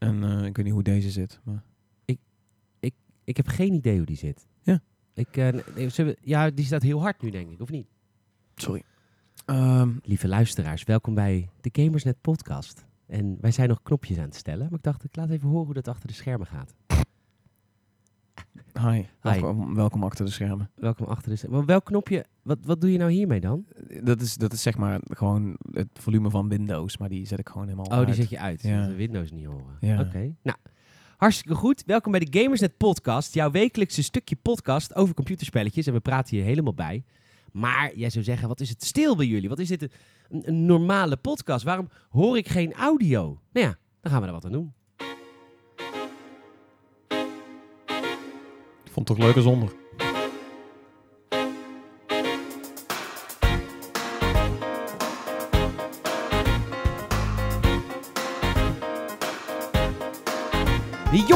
En eh, ik weet niet hoe deze zit. Maar... Ik heb geen idee hoe die zit. Ja. Ik, nee, we- ja, die staat heel hard nu, denk ik, of niet? Sorry. Ehm, Lieve luisteraars, welkom bij de Gamersnet podcast. En wij zijn nog knopjes aan het stellen, maar ik dacht, ik laat even horen hoe dat achter de schermen gaat. Hi. Welkom, welkom achter de schermen. Welkom achter de schermen. Welk knopje, wat, wat doe je nou hiermee dan? Dat is, dat is zeg maar gewoon het volume van Windows, maar die zet ik gewoon helemaal Oh, die uit. zet je uit, Ja. de Windows niet horen. Ja. Oké, nou, hartstikke goed. Welkom bij de Gamersnet podcast, jouw wekelijkse stukje podcast over computerspelletjes. En we praten hier helemaal bij. Maar jij zou zeggen, wat is het stil bij jullie? Wat is dit een, een normale podcast? Waarom hoor ik geen audio? Nou ja, dan gaan we er wat aan doen. Vond het toch leuker zonder.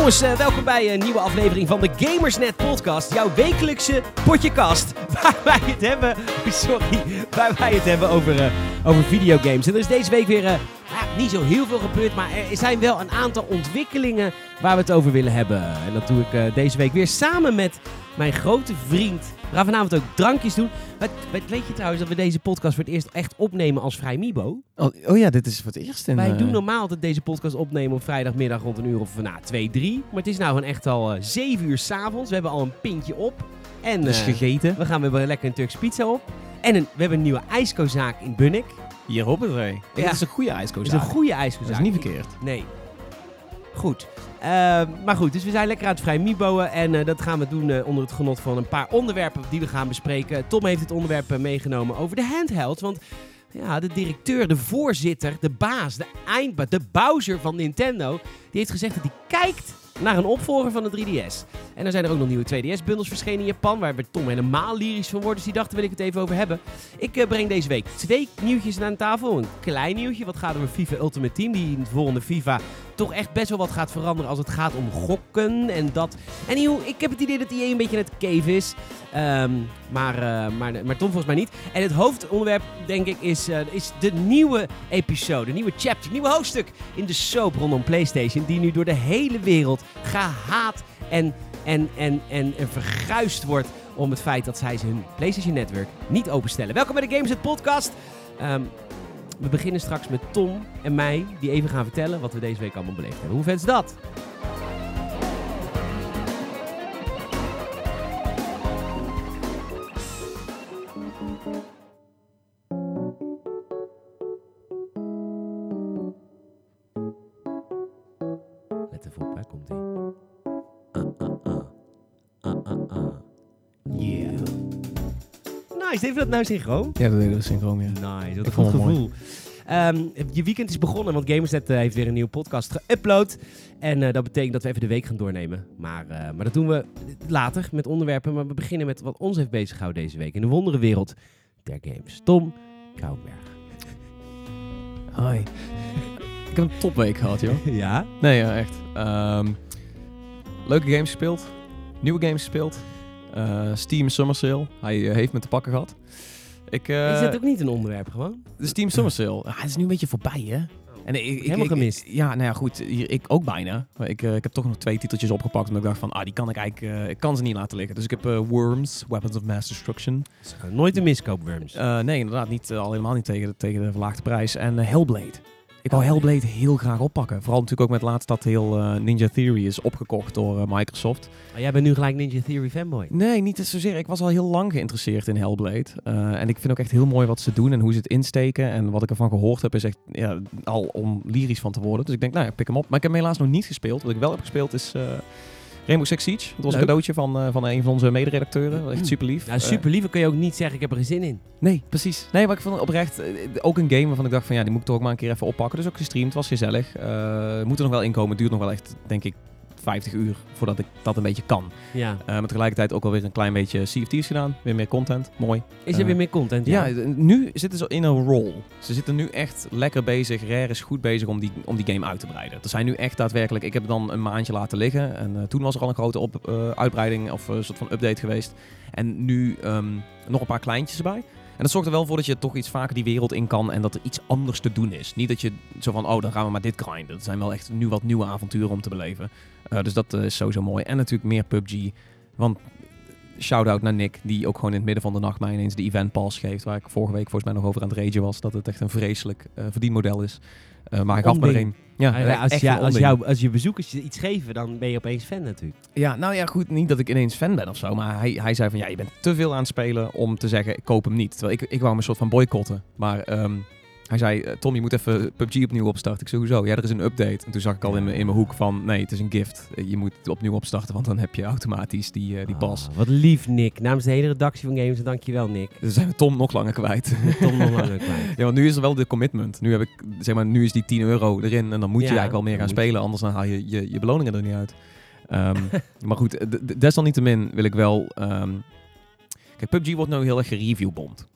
Jongens, eh, welkom bij een nieuwe aflevering van de Gamersnet podcast. Jouw wekelijkse potjekast. Waar wij het hebben, sorry, waar wij het hebben over, eh, over videogames. En er is deze week weer eh, ja, niet zo heel veel gebeurd, maar er zijn wel een aantal ontwikkelingen waar we het over willen hebben. En dat doe ik eh, deze week weer samen met mijn grote vriend. We gaan vanavond ook drankjes doen. Wat, wat- weet je trouwens dat we deze podcast voor het eerst echt opnemen als Vrijmibo? Oh, oh ja, dit is voor het eerst. Wij eh, doen normaal altijd deze podcast opnemen op vrijdagmiddag rond een uur of nou, 2, 3. Maar het is nou gewoon echt al 7 uur s'avonds. We hebben al een pintje op. En Dus gegeten. we gaan weer lekker een Turks pizza op. En een, we hebben een nieuwe ijskozaak in Bunnik. Hier op het rij. Ja. Dit is een goede Dat ijskoos. is een goede ijskozaak. Dat is niet verkeerd. Nee. Goed. Eh, maar goed, dus we zijn lekker aan het vrij miboen. En eh, dat gaan we doen eh, onder het genot van een paar onderwerpen die we gaan bespreken. Tom heeft het onderwerp eh, meegenomen over de handhelds. Want ja, de directeur, de voorzitter, de baas, de eindbaas, de Bowser van Nintendo... die heeft gezegd dat hij kijkt naar een opvolger van de 3DS. En dan zijn er ook nog nieuwe 2DS-bundels verschenen in Japan... waar Tom helemaal lyrisch van wordt. Dus die dacht, daar wil ik het even over hebben. Ik eh, breng deze week twee nieuwtjes aan tafel. Een klein nieuwtje, wat gaat over FIFA Ultimate Team... die in het volgende FIFA toch echt best wel wat gaat veranderen als het gaat om gokken en dat. En ik heb het idee dat hij een beetje het cave is. Ehm, maar, eh, maar, maar Tom volgens mij niet. En het hoofdonderwerp, denk ik, is, eh, is de nieuwe episode, nieuwe chapter, nieuwe hoofdstuk in de soap rondom PlayStation. Die nu door de hele wereld gehaat en, en, en, en, verguisd wordt om het feit dat zij hun PlayStation Network niet openstellen. Welkom bij de Games Podcast. Ehm, we beginnen straks met Tom en mij, die even gaan vertellen wat we deze week allemaal beleefd hebben. Hoe vet is dat? Nice, deed we dat nou synchroon? Ja, dat deden we synchroon, ja. Nice, wat een goed gevoel. Ehm, je weekend is begonnen, want Gamersnet eh, heeft weer een nieuwe podcast geüpload. En eh, dat betekent dat we even de week gaan doornemen. Maar, eh, maar dat doen we later met onderwerpen. Maar we beginnen met wat ons heeft bezighouden deze week in de wonderenwereld der games. Tom Kouwenberg. Hi. Ik heb een topweek gehad, joh. Ja? Nee, ja, echt. Ehm, leuke games gespeeld. Nieuwe games gespeeld. Eh, Steam Summer Sale. Hij eh, heeft me te pakken gehad. Ik, eh, is dat ook niet een onderwerp gewoon? De Steam Summer Sale. Ah, het is nu een beetje voorbij, hè? En ik, ik, Helemaal ik- gemist. ja, nou ja, goed. Ik ook bijna. Maar ik, ik heb toch nog twee titeltjes opgepakt. Omdat ik dacht van, ah, die kan ik eigenlijk... ik kan ze niet laten liggen. Dus ik heb Worms, Weapons of Mass Destruction. Nooit een miskoop, Worms. Nee, inderdaad. Niet, al helemaal niet tegen de, tegen de verlaagde prijs. En Hellblade. Ik wou Hellblade heel graag oppakken. Vooral natuurlijk ook met laatst dat heel eh, Ninja Theory is opgekocht door eh, Microsoft. Maar jij bent nu gelijk Ninja Theory fanboy. Nee, niet zozeer. Ik was al heel lang geïnteresseerd in Hellblade. Eh, en ik vind ook echt heel mooi wat ze doen en hoe ze het insteken. En wat ik ervan gehoord heb is echt ja, al om lyrisch van te worden. Dus ik denk, nou ja, pik hem op. Maar ik heb hem helaas nog niet gespeeld. Wat ik wel heb gespeeld is Rainbow Six Siege. Dat was Leuk. een cadeautje van, eh, van een van onze mederedacteuren. Echt super lief. Nou, super lief. kun je ook niet zeggen, ik heb er geen zin in. nee, precies. Nee, maar ik vond het oprecht eh, ook een game waarvan ik dacht van ja, die moet ik toch ook maar een keer even oppakken. Dus ook gestreamd, was gezellig. Eh moet er nog wel inkomen. Het duurt nog wel echt, denk ik, 50 uur voordat ik dat een beetje kan. Ja. Eh, maar tegelijkertijd ook alweer een klein beetje CFT's gedaan. Weer meer content. Mooi. Is er Eh, weer meer content? Ja, nu zitten ze in een roll. Ze zitten nu echt lekker bezig. Rare is goed bezig om die, om die game uit te breiden. Er zijn nu echt daadwerkelijk... Ik heb het dan een maandje laten liggen. En eh, toen was er al een grote op, eh, uitbreiding of een soort van update geweest. En nu ehm, nog een paar kleintjes erbij. En dat zorgt er wel voor dat je toch iets vaker die wereld in kan en dat er iets anders te doen is. Niet dat je zo van, oh, dan gaan we maar dit grinden. Het zijn wel echt nu wat nieuwe avonturen om te beleven. Uh, dus dat uh, is sowieso mooi. En natuurlijk meer PUBG. Want shout-out naar Nick, die ook gewoon in het midden van de nacht mij ineens de event pass geeft. Waar ik vorige week volgens mij nog over aan het ragen was. Dat het echt een vreselijk uh, verdienmodel is. Uh, maar ik gaf me er een. Ja, ja, als, ja, als, jou, als je bezoekers je iets geven, dan ben je opeens fan natuurlijk. Ja, nou ja, goed. Niet dat ik ineens fan ben of zo. Maar hij, hij zei van, ja, je bent te veel aan het spelen om te zeggen, ik koop hem niet. Terwijl ik, ik wou hem een soort van boycotten. Maar um, hij zei, eh, Tom, je moet even PUBG opnieuw opstarten. Ik sowieso. Ja, er is een update. En toen zag ik al in mijn hoek van, nee, het is een gift. Eh, je moet opnieuw opstarten, want dan heb je automatisch die, uh, die pas. Oh, wat lief, Nick. Namens de hele redactie van Games, dankjewel, Nick. Dus zijn we Tom nog langer kwijt. Tom nog langer kwijt. ja, want nu is er wel de commitment. Nu heb ik, zeg maar, nu is die 10 euro erin en dan moet je eigenlijk wel meer gaan spelen. Anders dan haal je je, je beloningen er niet uit. Um, maar goed, desalniettemin wil ik wel... Um, kijk, PUBG wordt nu heel erg gereviewbomd.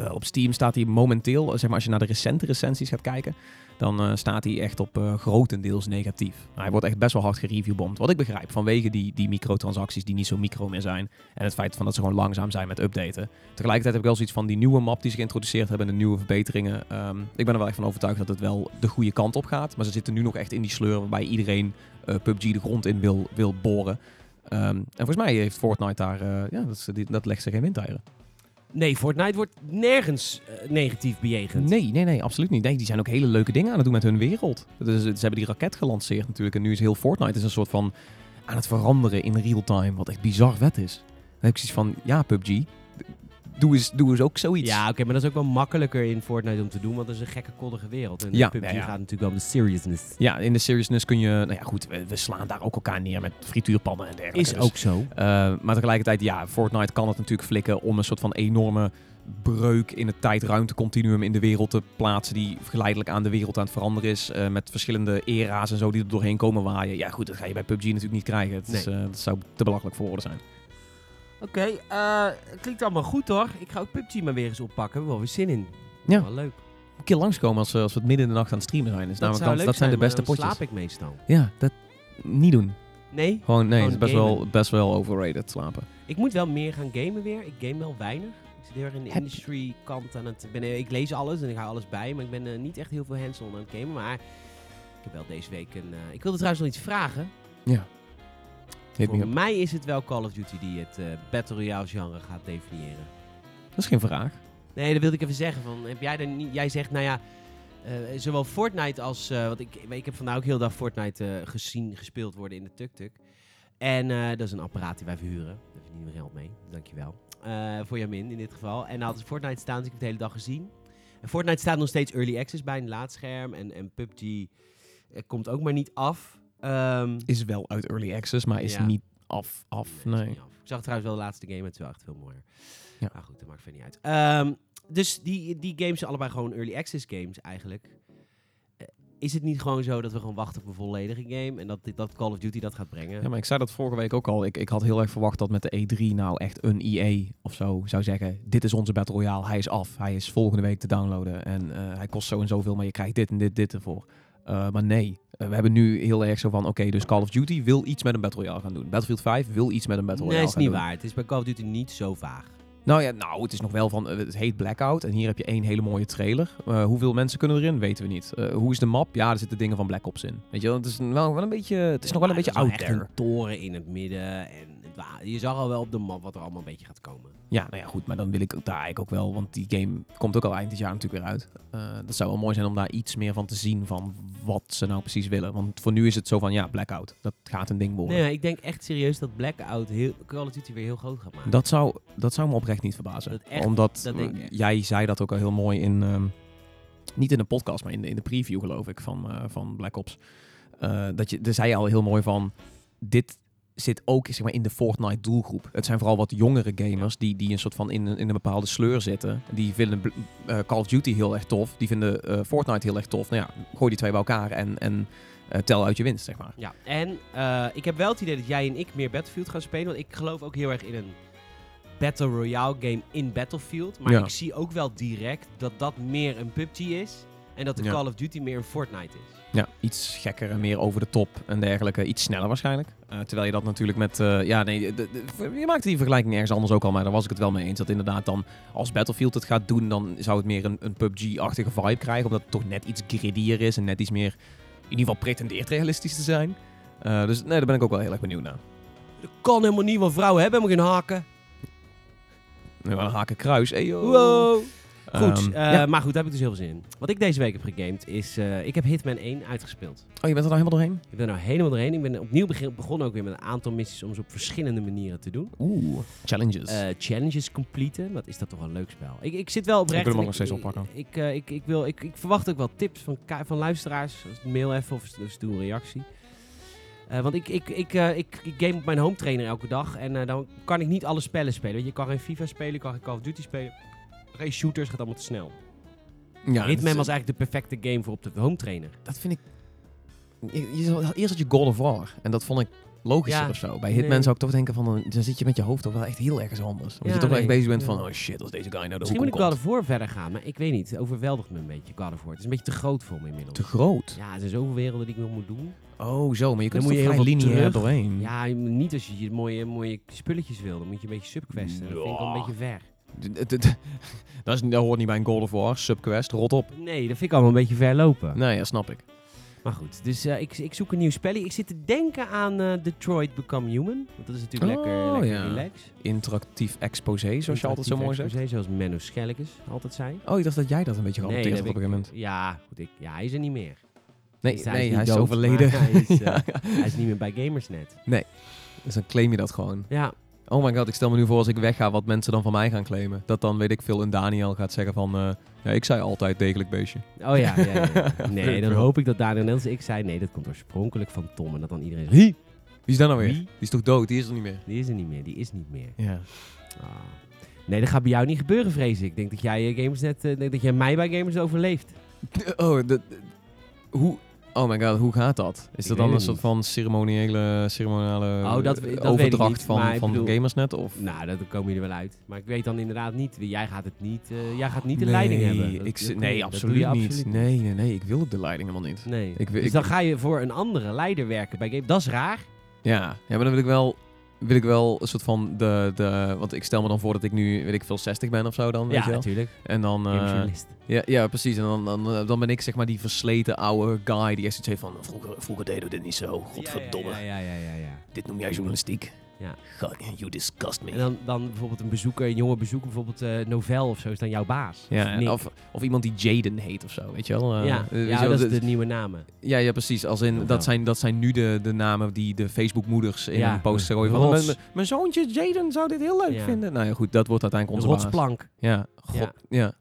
Uh, op Steam staat hij momenteel, zeg maar als je naar de recente recensies gaat kijken, dan uh, staat hij echt op uh, grotendeels negatief. Hij wordt echt best wel hard gereviewbomd. Wat ik begrijp, vanwege die, die microtransacties die niet zo micro meer zijn. En het feit van dat ze gewoon langzaam zijn met updaten. Tegelijkertijd heb ik wel zoiets van die nieuwe map die ze geïntroduceerd hebben en de nieuwe verbeteringen. Um, ik ben er wel echt van overtuigd dat het wel de goede kant op gaat. Maar ze zitten nu nog echt in die sleur waarbij iedereen PUBG de grond in wil, wil boren. Um, en volgens mij heeft Fortnite daar, ja, dat, dat legt ze geen windeieren. Nee, Fortnite wordt nergens uh, negatief bejegend. Nee, nee, nee, absoluut niet. Nee, die zijn ook hele leuke dingen aan het doen met hun wereld. Ze hebben die raket gelanceerd natuurlijk. En nu is heel Fortnite is een soort van aan het veranderen in real time. Wat echt bizar vet is. Dan heb ik zoiets van, ja, PUBG, doe eens, doe eens ook zoiets. Ja, oké, maar dat is ook wel makkelijker in Fortnite om te doen, want dat is een gekke koddige wereld. En ja, PUBG ja, ja. gaat natuurlijk wel om de seriousness. Ja, in de seriousness kun je, nou ja goed, we, slaan daar ook elkaar neer met frituurpannen en dergelijke. Is ook zo. Uh, maar tegelijkertijd, ja, Fortnite kan het natuurlijk flikken om een soort van enorme breuk in het tijd-ruimte-continuum in de wereld te plaatsen, die geleidelijk aan de wereld aan het veranderen is, uh, met verschillende era's en zo die er doorheen komen waaien. Ja goed, dat ga je bij PUBG natuurlijk niet krijgen. Het is, uh, dat zou te belachelijk voor woorden zijn. Oké, okay, uh, klinkt allemaal goed hoor. Ik ga ook PUBG maar weer eens oppakken. We hebben wel weer zin in. Ja. Wel leuk. Een keer langskomen als, als we het midden in de nacht aan het streamen zijn. Dus dat, namelijk, dat zijn, de beste potjes. slaap ik meestal. Ja, dat niet doen. Nee? Gewoon, nee, het is best wel, best wel overrated slapen. Ik moet wel meer gaan gamen weer. Ik game wel weinig. Ik zit heel erg in de industry kant aan het... Ben, ik lees alles en ik hou alles bij. Maar ik ben uh, niet echt heel veel hands-on aan het gamen. Maar ik heb wel deze week een... Uh, ik wilde trouwens nog iets vragen. Ja. Voor mij is het wel Call of Duty die het uh, Battle Royale genre gaat definiëren. Dat is geen vraag. Nee, dat wilde ik even zeggen. Van, heb jij, er niet, jij zegt, nou ja, uh, zowel Fortnite als... Uh, want ik, ik heb vandaag ook heel dag Fortnite gezien, gespeeld worden in de tuk-tuk. En dat is een apparaat die wij verhuren. Daar verdienen we geld mee. Dankjewel. voor Jamin in dit geval. En had Fortnite staan, dus ik heb het de hele dag gezien. En Fortnite staat nog steeds early access bij een laadscherm. En, en PUBG komt ook maar niet af. Um, is wel uit early access, maar is niet af. af nee. Niet af. Ik zag trouwens wel de laatste game, het is wel echt veel mooier. Ja. Maar goed, dat maakt verder niet uit. Um, dus die, die games zijn allebei gewoon early access games eigenlijk. Uh, is het niet gewoon zo dat we gewoon wachten op een volledige game en dat, dat Call of Duty dat gaat brengen? Ja, maar ik zei dat vorige week ook al. Ik, ik had heel erg verwacht dat met de E3 nou echt een EA of zo zou zeggen: Dit is onze Battle Royale, hij is af. Hij is volgende week te downloaden en uh, hij kost zo en zoveel, maar je krijgt dit en dit, dit ervoor. Uh, maar nee, uh, we hebben nu heel erg zo van, oké, okay, dus Call of Duty wil iets met een Battle Royale gaan doen. Battlefield 5 wil iets met een Battle Royale gaan doen. Nee, is niet waar. Het is bij Call of Duty niet zo vaag. Nou ja, nou, het is nog wel van, het heet Blackout en hier heb je één hele mooie trailer. Uh, hoeveel mensen kunnen erin, weten we niet. Uh, hoe is de map? Ja, er zitten dingen van Black Ops in. Weet je, het is, wel, wel een beetje, het is nog wel een beetje out there. een toren in het midden en je zag al wel op de map wat er allemaal een beetje gaat komen. Ja, nou ja, goed, maar dan wil ik daar eigenlijk ook wel, want die game komt ook al eind dit jaar natuurlijk weer uit. Uh, dat zou wel mooi zijn om daar iets meer van te zien van wat ze nou precies willen. Want voor nu is het zo van, ja, Blackout, dat gaat een ding worden. Nee, ik denk echt serieus dat Blackout heel, Call of Duty weer heel groot gaat maken. Dat zou, dat zou me oprecht niet verbazen. Dat echt, Omdat, dat jij zei dat ook al heel mooi in, um, niet in de podcast, maar in de, in de preview geloof ik, van, uh, van Black Ops. Uh, dat je, daar zei je al heel mooi van, dit zit ook zeg maar, in de Fortnite doelgroep. Het zijn vooral wat jongere gamers die, die een soort van in, in een bepaalde sleur zitten. Die vinden uh, Call of Duty heel erg tof. Die vinden uh, Fortnite heel erg tof. Nou ja, gooi die twee bij elkaar en, en uh, tel uit je winst, zeg maar. Ja, en ik heb wel het idee dat jij en ik meer Battlefield gaan spelen. Want ik geloof ook heel erg in een Battle Royale game in Battlefield. Maar ik zie ook wel direct dat dat meer een PUBG is. En dat de Ja. Call of Duty meer een Fortnite is. Ja, iets gekker en meer over de top en dergelijke. Iets sneller waarschijnlijk. Eh, terwijl je dat natuurlijk met... eh, ja, nee, de- de- je maakte die vergelijking ergens anders ook al, maar daar was ik het wel mee eens. Dat inderdaad dan, als Battlefield het gaat doen, dan zou het meer een, een PUBG-achtige vibe krijgen. Omdat het toch net iets grittier is en net iets meer, in ieder geval pretendeert realistisch te zijn. Eh, dus nee, daar ben ik ook wel heel erg benieuwd naar. Dat kan helemaal niet, want vrouwen hebben helemaal geen haken. Wel een hakenkruis. Hey, yo. Wow. Goed, Ehm, eh, ja. maar goed, daar heb ik dus heel veel zin in. Wat ik deze week heb gegamed is, eh, ik heb Hitman 1 uitgespeeld. Oh, je bent er nou helemaal doorheen? Ik ben er nou helemaal doorheen. Ik ben opnieuw begin, begonnen ook weer met een aantal missies om ze op verschillende manieren te doen. Oeh, challenges. Eh, challenges completen, wat is dat toch een leuk spel. Ik, ik zit wel oprecht... Ik wil hem ook nog steeds oppakken. Ik, ik, ik, wil, ik, ik verwacht ook wel tips van, van luisteraars. Mail even of dus doe een reactie. Want ik, ik, ik, ik, ik game op mijn home trainer elke dag. En dan kan ik niet alle spellen spelen. Je kan geen FIFA spelen, je kan geen Call of Duty spelen. Geen shooters, gaat allemaal te snel. ja, Hitman was eigenlijk de perfecte game voor op de home trainer. Dat vind ik... je- eerst had je God of War. En dat vond ik logischer Ja, of zo. Bij Hitman nee. zou ik toch denken van... Dan, dan zit je met je hoofd toch wel echt heel ergens anders. Omdat Ja, je toch wel echt bezig bent van... Oh shit, als deze guy nou de Misschien moet ik God of War verder gaan, maar ik weet niet. Het overweldigt me een beetje, God of War. Het is een beetje te groot voor me inmiddels. Te groot. Ja, er zijn zoveel werelden die ik nog moet doen. Oh, zo. Maar je kunt Dan moet je heel veel lineair doorheen. Ja, niet als je je mooie, mooie spulletjes wil. Dan moet je een beetje subquesten. Dat vind ik wel een beetje ver. Dat, is, dat hoort niet bij een God of War. Subquest, rot op. Nee, dat vind ik allemaal een beetje ver lopen. Nee, ja, snap ik. Maar goed, dus eh, ik, ik zoek een nieuw spelletje. Ik zit te denken aan eh, Detroit Become Human. Want dat is natuurlijk Oh, lekker, lekker ja. relax. Interactief exposé, zoals je altijd zo mooi zegt. Exposé, Zoals Menno Schellekes altijd zei. Oh, ik dacht dat jij dat een beetje Nee, geadopteerd dat had op een gegeven moment. Ja, goed, ik, ja, hij is er niet meer. Nee, Dus hij nee is hij is overleden. hij is, eh, ja, Hij is niet meer bij Gamersnet. dus dan claim je dat gewoon. Ja, Oh my god, ik stel me nu voor als ik wegga wat mensen dan van mij gaan claimen. Dat dan, weet ik veel, een Daniel gaat zeggen van... eh, ja, ik zei altijd degelijk beestje. oh ja. ja, ja, ja. Nee, dan hoop ik dat Daniel net als ik zei, nee, dat komt oorspronkelijk van Tom. En dat dan iedereen zegt, "Hie, Wie is dat nou weer? Wie? Die is toch dood? Die is er niet meer. die is er niet meer, die is niet meer. Ja. Ah. Nee, dat gaat bij jou niet gebeuren, vrees ik. Ik denk dat jij eh, Gamersnet, eh, denk dat jij mij bij Gamers overleeft. Oh, de- hoe... Oh my god, hoe gaat dat? Is Ik dat dan een soort van ceremoniële, ceremoniële Oh, dat- dat overdracht niet, van, van bedoel- Gamersnet? Of? Nou, dat komen er wel uit. Maar ik weet dan inderdaad niet. Jij gaat het niet, eh, jij gaat niet de leiding hebben. Dat- Ik, dat nee, absoluut niet. Nee, nee, nee. Ik wil ook de leiding helemaal niet. Nee. Ik dus ik- dan ga je voor een andere leider werken bij Game. Dat is raar. Ja, ja maar dan wil ik wel... Wil ik wel een soort van de, de... Want ik stel me dan voor dat ik nu, weet ik veel, 60 ben of zo dan, weet ja, je wel. natuurlijk. En dan... Gamejournalist. Ja, ja, precies. En dan, dan, eh, dan ben ik zeg maar die versleten oude guy die echt zoiets heeft van... Vroeger, vroeger deden we dit niet zo. Godverdomme. Ja, ja, ja, ja, ja. Dit noem jij journalistiek. Ja. God, you disgust me. En dan, dan bijvoorbeeld een bezoeker, een jonge bezoeker, bijvoorbeeld eh Novel of zo, is dan jouw baas. Ja, of, of iemand die Jaden heet of zo, weet je wel. Eh, ja, ja wel, dat is de- de nieuwe namen. ja, ja, precies. Als in, Novel. dat, zijn, dat zijn nu de, de namen die de Facebook-moeders in Ja, een post gooien. Van, mijn, mijn- zoontje Jaden zou dit heel leuk Ja. vinden. Nou ja, goed, dat wordt uiteindelijk onze baas. Rotsplank. Ja, god, ja. Ja.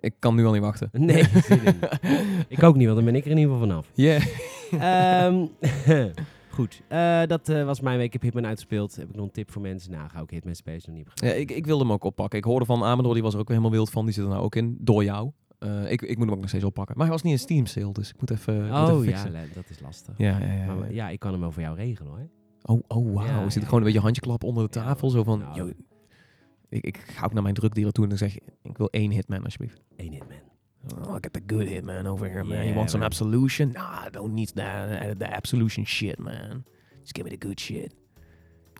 Ik kan nu al niet wachten. Nee, ik ook niet, want dan ben ik er in ieder geval vanaf. Yeah. Ehm, goed, eh, dat eh, was mijn week. Ik heb Hitman uitgespeeld. Heb ik nog een tip voor mensen? Nou, ga ook Hitman Space nog niet Ja, ik, ik wilde hem ook oppakken. Ik hoorde van Amador, die was er ook weer helemaal wild van. Die zit er nou ook in, door jou. Eh, ik, ik moet hem ook nog steeds oppakken. Maar hij was niet in Steam sale, dus ik moet even, ik moet even Oh ja, dat is lastig. Ja, ja, ja. Maar, ja. ik kan hem wel voor jou regelen hoor. Oh, oh wauw. Ja, Zit ja, gewoon een beetje handjeklap onder de tafel. Zo van, nou. yo, ik, ik ga ook naar mijn drukdealer toe en dan zeg ik, ik wil één hitman alsjeblieft. Eén Hitman. Oh, I got the good hitman over here, man. Yeah, you want some man. absolution? Nah, I don't need that, the absolution shit, man. Just give me the good shit.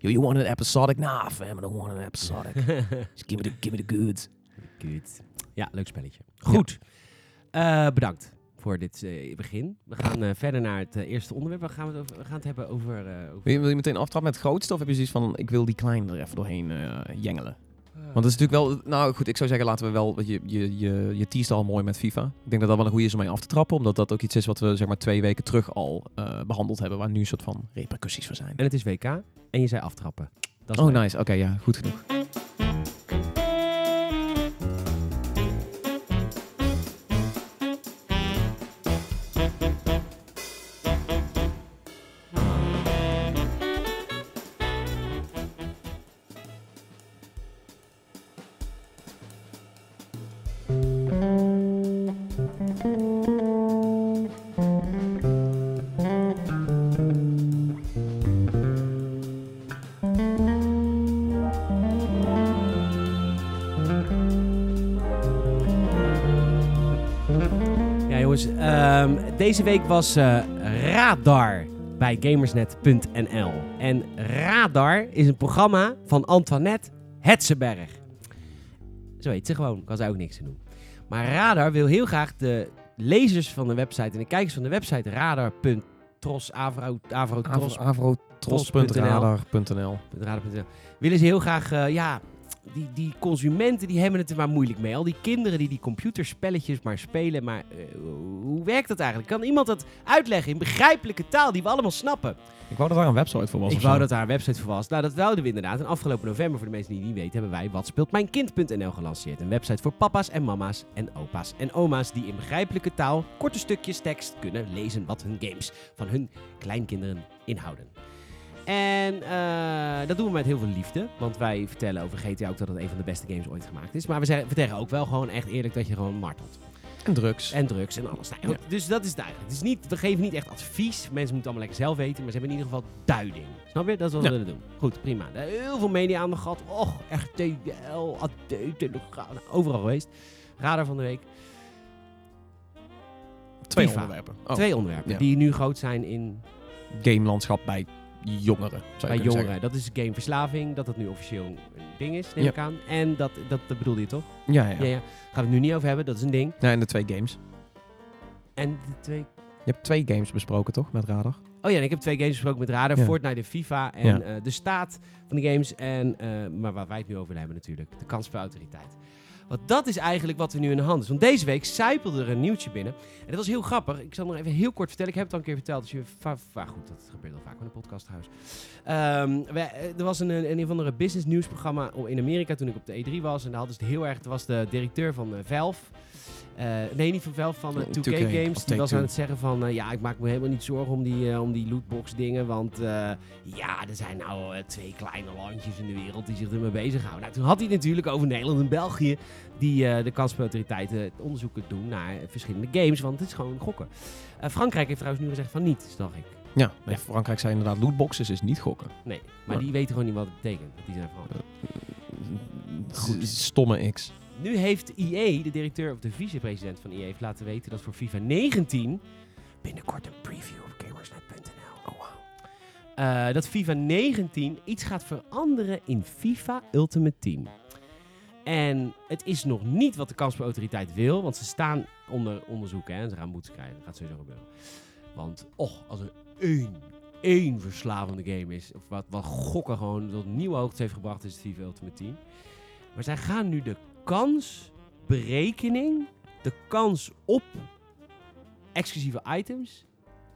Yo, you want an episodic? Nah, fam, I don't want an episodic. Just give me the, give me the goods. Goed. Ja, leuk spelletje. Goed. Eh, bedankt voor dit eh, begin. We gaan eh, verder naar het eerste onderwerp. We gaan het, over, we gaan het hebben over... over Wil je, wil je meteen aftrappen met het grootste? Of heb je zoiets van, ik wil die kleine er even doorheen jengelen? Want dat is natuurlijk wel... Nou goed, ik zou zeggen, laten we wel... Je, je, je, je teast al mooi met FIFA. Ik denk dat dat wel een goede is om mee af te trappen. Omdat dat ook iets is wat we zeg maar twee weken terug al eh, behandeld hebben. Waar nu een soort van repercussies voor zijn. En het is WK. En je zei aftrappen. Dat is Oh, nice. Oké, ja. Goed genoeg. Deze week was eh, Radar bij gamersnet.nl. En Radar is een programma van Antoinette Hetzenberg. Zo heet ze gewoon, kan ze ook niks aan doen. Maar Radar wil heel graag de lezers van de website en de kijkers van de website radar.tros, avro, avrotros, Avrotros.radar.nl radar.nl, willen ze heel graag, eh, ja, die, die consumenten die hebben het er maar moeilijk mee. Al die kinderen die die computerspelletjes maar spelen, maar eh, hoe werkt dat eigenlijk? Kan iemand dat uitleggen in begrijpelijke taal die we allemaal snappen? Ik wou dat daar een website voor was. Ik wou dat daar een website voor was. Nou, dat wouden we inderdaad. En afgelopen november, voor de mensen die het niet weten, hebben wij watspeeltmijnkind.nl gelanceerd. Een website voor papa's en mama's en opa's en oma's die in begrijpelijke taal korte stukjes tekst kunnen lezen wat hun games van hun kleinkinderen inhouden. En eh, dat doen we met heel veel liefde. Want wij vertellen over GTA ook dat het een van de beste games ooit gemaakt is. Maar we zeggen, we zeggen ook wel gewoon echt eerlijk dat je gewoon martelt. En drugs. En drugs en alles. Nou, Dus dat is duidelijk. Het is niet, we geven niet echt advies. Mensen moeten allemaal lekker zelf weten. Maar ze hebben in ieder geval duiding. Snap je? Dat is wat we willen doen. Goed, prima. Er heel veel media aandacht gehad. Och, RTL, AD, Telegraaf. Nou, overal geweest. Radar van de week. Twee FIFA. onderwerpen. Oh, Twee onderwerpen ja. die nu groot zijn in, Gamelandschap bij jongeren. Zou bij jongeren. zeggen. Dat is gameverslaving. Dat dat nu officieel een ding is, neem Ja. ik aan. En dat, dat, dat bedoelde je toch? Ja, ja. Ja, ja. Gaan we het nu niet over hebben. Dat is een ding. Ja, en de twee games. En de twee Je hebt twee games besproken, toch? Met Radar. Oh ja, en ik heb twee games gesproken met Radar. Fortnite en FIFA. En eh, de staat van de games. En, eh, maar waar wij het nu over hebben natuurlijk. De kansspelautoriteit. Want dat is eigenlijk wat er nu in de hand is. Want deze week zijpelde er een nieuwtje binnen. En dat was heel grappig. Ik zal nog even heel kort vertellen. Ik heb het al een keer verteld. Dus je, va- goed, dat gebeurt al vaak met een podcasthuis. Ehm, wij- eh, er was een, een, een of andere business nieuwsprogramma in Amerika toen ik op de E3 was. En daar hadden ze het heel erg... Er was de directeur van eh, Valve. Eh, nee, niet van Valve, van eh, 2K, 2K, Games. Die was aan het zeggen van... eh, ja, ik maak me helemaal niet zorgen om die, eh, om die lootbox dingen. Want ja, er zijn nou twee kleine landjes in de wereld die zich ermee bezighouden. Nou, toen had hij natuurlijk over Nederland en België... die de kansspelautoriteiten onderzoeken doen naar verschillende games. Want het is gewoon gokken. Frankrijk heeft trouwens nu gezegd van niet, zag ik. Ja, Ja. Frankrijk zei inderdaad lootboxes is niet gokken. Nee, maar die weten gewoon niet wat het betekent. Die zijn. Goed. Stomme X. Nu heeft EA, de directeur of de vicepresident van heeft laten weten dat voor FIFA 19 binnenkort een preview op gamersnet.nl. Oh, wow. Eh, dat FIFA 19 iets gaat veranderen in FIFA Ultimate Team. En het is nog niet wat de kansspelautoriteit wil, want ze staan onder onderzoek hè, en ze gaan boetes krijgen. Dat gaat sowieso gebeuren. Want, och, als er één, één verslavende game is, of wat, wat gokken gewoon tot nieuwe hoogte heeft gebracht, is het FIFA Ultimate Team. Maar zij gaan nu de kansberekening, de kans op exclusieve items,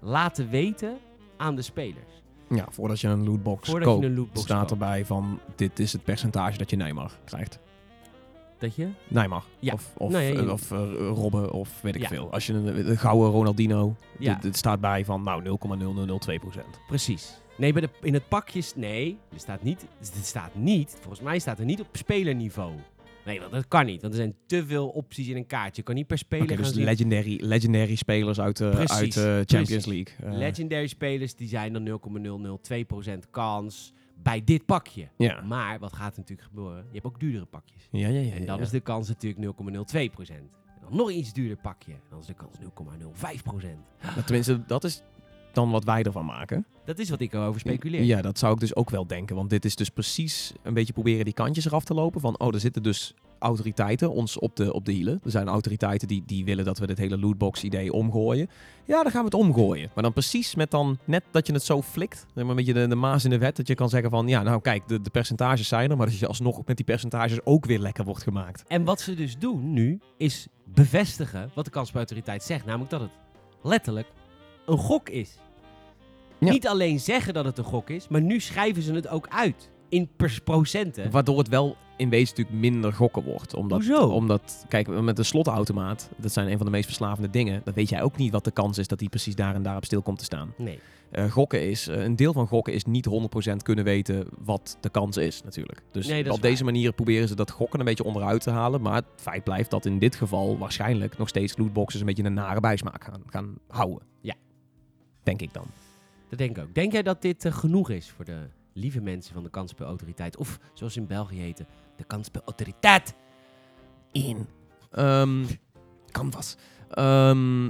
laten weten aan de spelers. Ja, voordat je een lootbox Voordat je koopt, een lootbox staat koopt. erbij van dit is het percentage dat je Neymar krijgt. Dat je? Neymar. Ja. Of, of, Nou ja, eh, of Robben of weet ik veel. Als je een, een gouden Ronaldino, Ja. dit, dit staat bij van nou 0,0002 procent. Precies. Nee, bij de, in het pakje... s- Nee, er staat niet... Er staat niet... Volgens mij staat er niet op spelerniveau. Nee, want dat kan niet. Want er zijn te veel opties in een kaartje. Je kan niet per speler gaan dus zien. legendary, legendary spelers uit, de Precies, uit de Champions. League. Eh, Legendary spelers die zijn dan 0,002% kans bij dit pakje. Ja. Maar wat gaat er natuurlijk gebeuren? Je hebt ook duurdere pakjes. Ja, ja, ja. En dan ja. is de kans natuurlijk 0,02%. En dan nog een iets duurder pakje. En dan is de kans 0,05%. Maar tenminste, dat is dan wat wij ervan maken. Dat is wat ik erover speculeer. Ja, dat zou ik dus ook wel denken. Want dit is dus precies een beetje proberen die kantjes eraf te lopen. Van, oh, er zitten dus autoriteiten ons op de, op de hielen. Er zijn autoriteiten die, die willen dat we dit hele lootbox-idee omgooien. Ja, dan gaan we het omgooien. Maar dan precies met dan net dat je het zo flikt. zeg maar Een beetje de, de maas in de wet. Dat je kan zeggen van, ja, nou kijk, de, de percentages zijn er. Maar dat je alsnog met die percentages ook weer lekker wordt gemaakt. En wat ze dus doen nu, is bevestigen wat de kansspelautoriteit zegt. Namelijk dat het letterlijk een gok is. Ja. Niet alleen zeggen dat het een gok is, maar nu schrijven ze het ook uit. In procenten. Waardoor het wel in wezen natuurlijk minder gokken wordt. Omdat, Hoezo? Omdat, kijk, met een slotautomaat, dat zijn een van de meest verslavende dingen. Dan weet jij ook niet wat de kans is dat die precies daar en daar op stil komt te staan. Nee. Eh, gokken is, eh, een deel van gokken is niet 100% kunnen weten wat de kans is natuurlijk. Dus Nee, dat op deze manier proberen ze dat gokken een beetje onderuit te halen. Maar het feit blijft dat in dit geval waarschijnlijk nog steeds lootboxes een beetje een nare bijsmaak gaan, gaan houden. Ja. Denk ik dan. Dat denk ik ook. Denk jij dat dit eh, genoeg is voor de lieve mensen van de kansspelautoriteit? Of zoals in België heten, de kansspelautoriteit. In. Ehm, canvas. Ehm,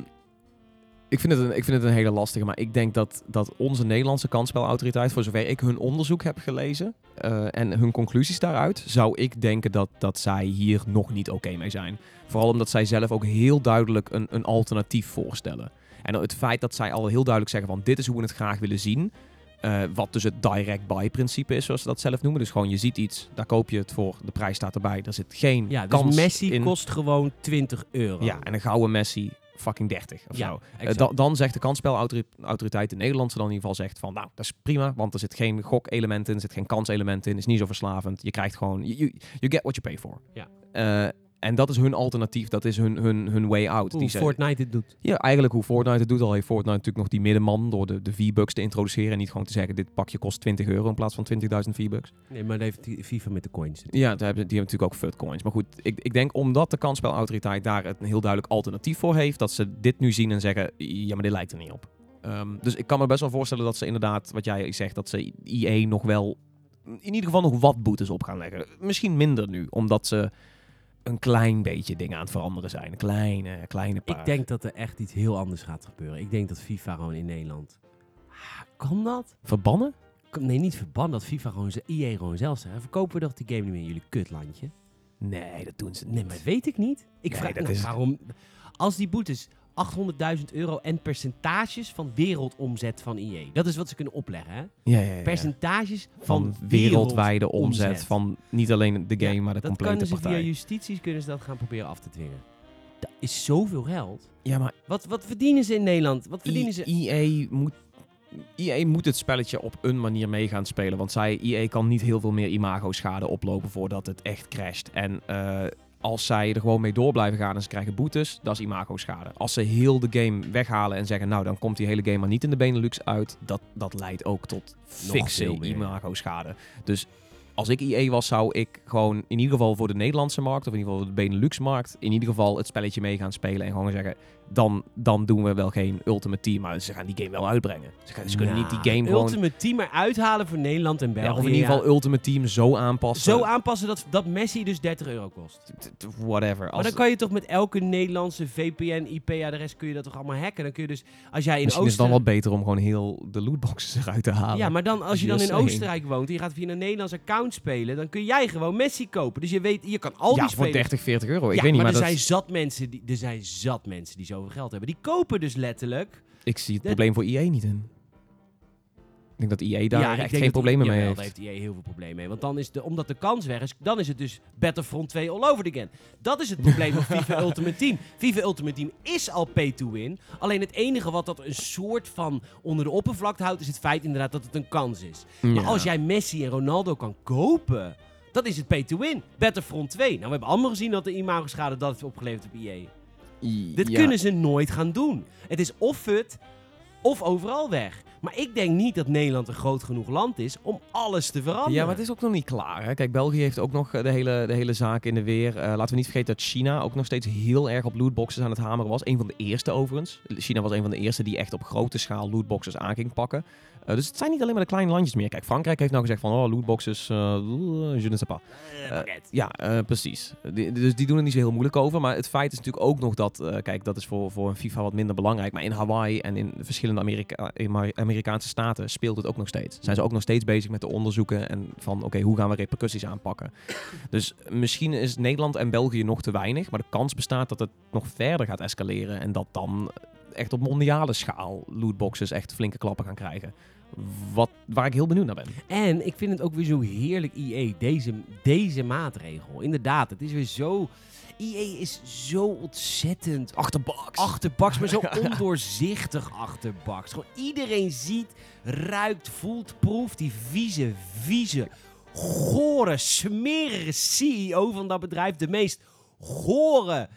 Ik vind, het een, ik vind het een hele lastige, maar ik denk dat, dat onze Nederlandse kansspelautoriteit, voor zover ik hun onderzoek heb gelezen eh, en hun conclusies daaruit, zou ik denken dat, dat zij hier nog niet oké mee zijn. Vooral omdat zij zelf ook heel duidelijk een, een alternatief voorstellen. En het feit dat zij al heel duidelijk zeggen van dit is hoe we het graag willen zien, eh, wat dus het direct buy principe is, zoals ze dat zelf noemen. Dus gewoon je ziet iets, daar koop je het voor, de prijs staat erbij, er zit geen Ja, dus kans Messi in. kost gewoon 20 euro. Ja, en een gouden Messi fucking 30 of Ja. Eh, da- dan zegt de kansspelautoriteit, de Nederlandse dan in ieder geval, zegt van nou, dat is prima, want er zit geen gokelement in, er zit geen kanselement in, is niet zo verslavend. Je krijgt gewoon, you, you you get what you pay for. Ja. Eh, en dat is hun alternatief, dat is hun, hun, hun way out. Hoe Die ze- Fortnite het doet. ja, eigenlijk hoe Fortnite het doet, al heeft Fortnite natuurlijk nog die middenman door de, de V-Bucks te introduceren en niet gewoon te zeggen, dit pakje kost 20 euro in plaats van 20.000 V-Bucks. Nee, maar dat heeft die FIFA met de coins. Ja, daar hebben, die hebben natuurlijk ook FUT coins. Maar goed, ik, ik denk omdat de kansspelautoriteit daar een heel duidelijk alternatief voor heeft, dat ze dit nu zien en zeggen, ja, maar dit lijkt er niet op. Ehm, dus ik kan me best wel voorstellen dat ze inderdaad, wat jij zegt, dat ze IE nog wel, in ieder geval nog wat boetes op gaan leggen. Misschien minder nu, omdat ze een klein beetje dingen aan het veranderen zijn. Een kleine, kleine paar. Ik denk dat er echt iets heel anders gaat gebeuren. Ik denk dat FIFA gewoon in Nederland... Ah, Kan dat? Verbannen? Nee, niet verbannen dat FIFA gewoon zijn EA gewoon zelf zegt. Verkopen we toch die game niet meer in jullie kutlandje? Nee, dat doen ze niet. Nee, maar weet ik niet. Ik Nee, vraag dat nou, is- waarom... Als die boetes 800.000 euro en percentages van wereldomzet van EA. Dat is wat ze kunnen opleggen, hè? Ja, ja, ja. Percentages van, van wereldwijde omzet, omzet. van niet alleen de game, maar de Dat complete kunnen ze partij. via justitie kunnen ze dat gaan proberen af te dwingen. Dat is zoveel geld. Ja, maar Wat, wat verdienen ze in Nederland? Wat verdienen ze? EA moet, EA moet het spelletje op een manier mee gaan spelen. Want zij, EA kan niet heel veel meer imago-schade oplopen voordat het echt crasht. En eh, als zij er gewoon mee door blijven gaan en ze krijgen boetes, dat is imago-schade. Als ze heel de game weghalen en zeggen, nou dan komt die hele game maar niet in de Benelux uit, dat, dat leidt ook tot meer. imago-schade. Dus als ik EA was, zou ik gewoon in ieder geval voor de Nederlandse markt, of in ieder geval de Benelux-markt, in ieder geval het spelletje mee gaan spelen en gewoon zeggen, dan, dan doen we wel geen Ultimate Team, maar ze gaan die game wel uitbrengen. Ze, gaan, ze kunnen Nou, niet die game gewoon... Ultimate Team eruit halen voor Nederland en België. Ja, of in ieder geval Ultimate Team zo aanpassen. Zo aanpassen dat, dat Messi dus 30 euro kost. Whatever. Maar dan kan je toch met elke Nederlandse VPN, IP-adres kun je dat toch allemaal hacken? Dan kun je dus, als jij in misschien is het dan Oostenrijk... wel beter om gewoon heel de lootboxes eruit te halen. Ja, maar dan, als je dan in. Oostenrijk woont en je gaat via een Nederlands account spelen, dan kun jij gewoon Messi kopen. Dus je weet, je kan al ja, die voor spelers... 30, 40 euro. Ik ja, weet niet, maar, maar, er, dat, zijn zat mensen die, er zijn zat mensen die zoveel geld hebben. Die kopen dus letterlijk... ik zie het probleem voor EA niet in. Ik denk dat EA daar ja, echt geen dat problemen mee heeft. daar heeft EA heel veel problemen mee. Want dan is de, omdat de kans weg is, dan is het dus Battlefront 2 all over again. Dat is het probleem van FIFA Ultimate Team. FIFA Ultimate Team is al pay to win. Alleen het enige wat dat een soort van onder de oppervlakte houdt, is het feit inderdaad dat het een kans is. Maar Ja. als jij Messi en Ronaldo kan kopen, dan is het pay to win. Battlefront 2. Nou, we hebben allemaal gezien dat de imago-schade dat heeft opgeleverd op EA. I- Dit ja. kunnen ze nooit gaan doen. Het is of fut, of overal weg. Maar ik denk niet dat Nederland een groot genoeg land is om alles te veranderen. Ja, maar het is ook nog niet klaar. Hè? Kijk, België heeft ook nog eh, de hele, de hele zaak in de weer. Eh, laten we niet vergeten dat China ook nog steeds heel erg op lootboxes aan het hameren was. Een van de eerste overigens. China was een van de eerste die echt op grote schaal lootboxes aan ging pakken. Eh, dus het zijn niet alleen maar de kleine landjes meer. Kijk, Frankrijk heeft nou gezegd van, oh, lootboxes, eh, je ne sais pas. Pakket. Ja, precies. Die- dus die doen er niet zo heel moeilijk over. Maar het feit is natuurlijk ook nog dat, kijk, dat is voor, voor een FIFA wat minder belangrijk. Maar in Hawaii en in verschillende Amerika Amer- Amerikaanse staten speelt het ook nog steeds. Zijn ze ook nog steeds bezig met de onderzoeken en van, oké, hoe gaan we repercussies aanpakken? Dus misschien is Nederland en België nog te weinig. Maar de kans bestaat dat het nog verder gaat escaleren. En dat dan echt op mondiale schaal lootboxes echt flinke klappen gaan krijgen. Wat, waar ik heel benieuwd naar ben. En ik vind het ook weer zo heerlijk, EA, deze, deze maatregel. Inderdaad, het is weer zo... EA is zo ontzettend Achterbaks. achterbaks, maar zo ondoorzichtig achterbaks. Gewoon iedereen ziet, ruikt, voelt, proeft die vieze, vieze, gore, smerige CEO van dat bedrijf. De meest gore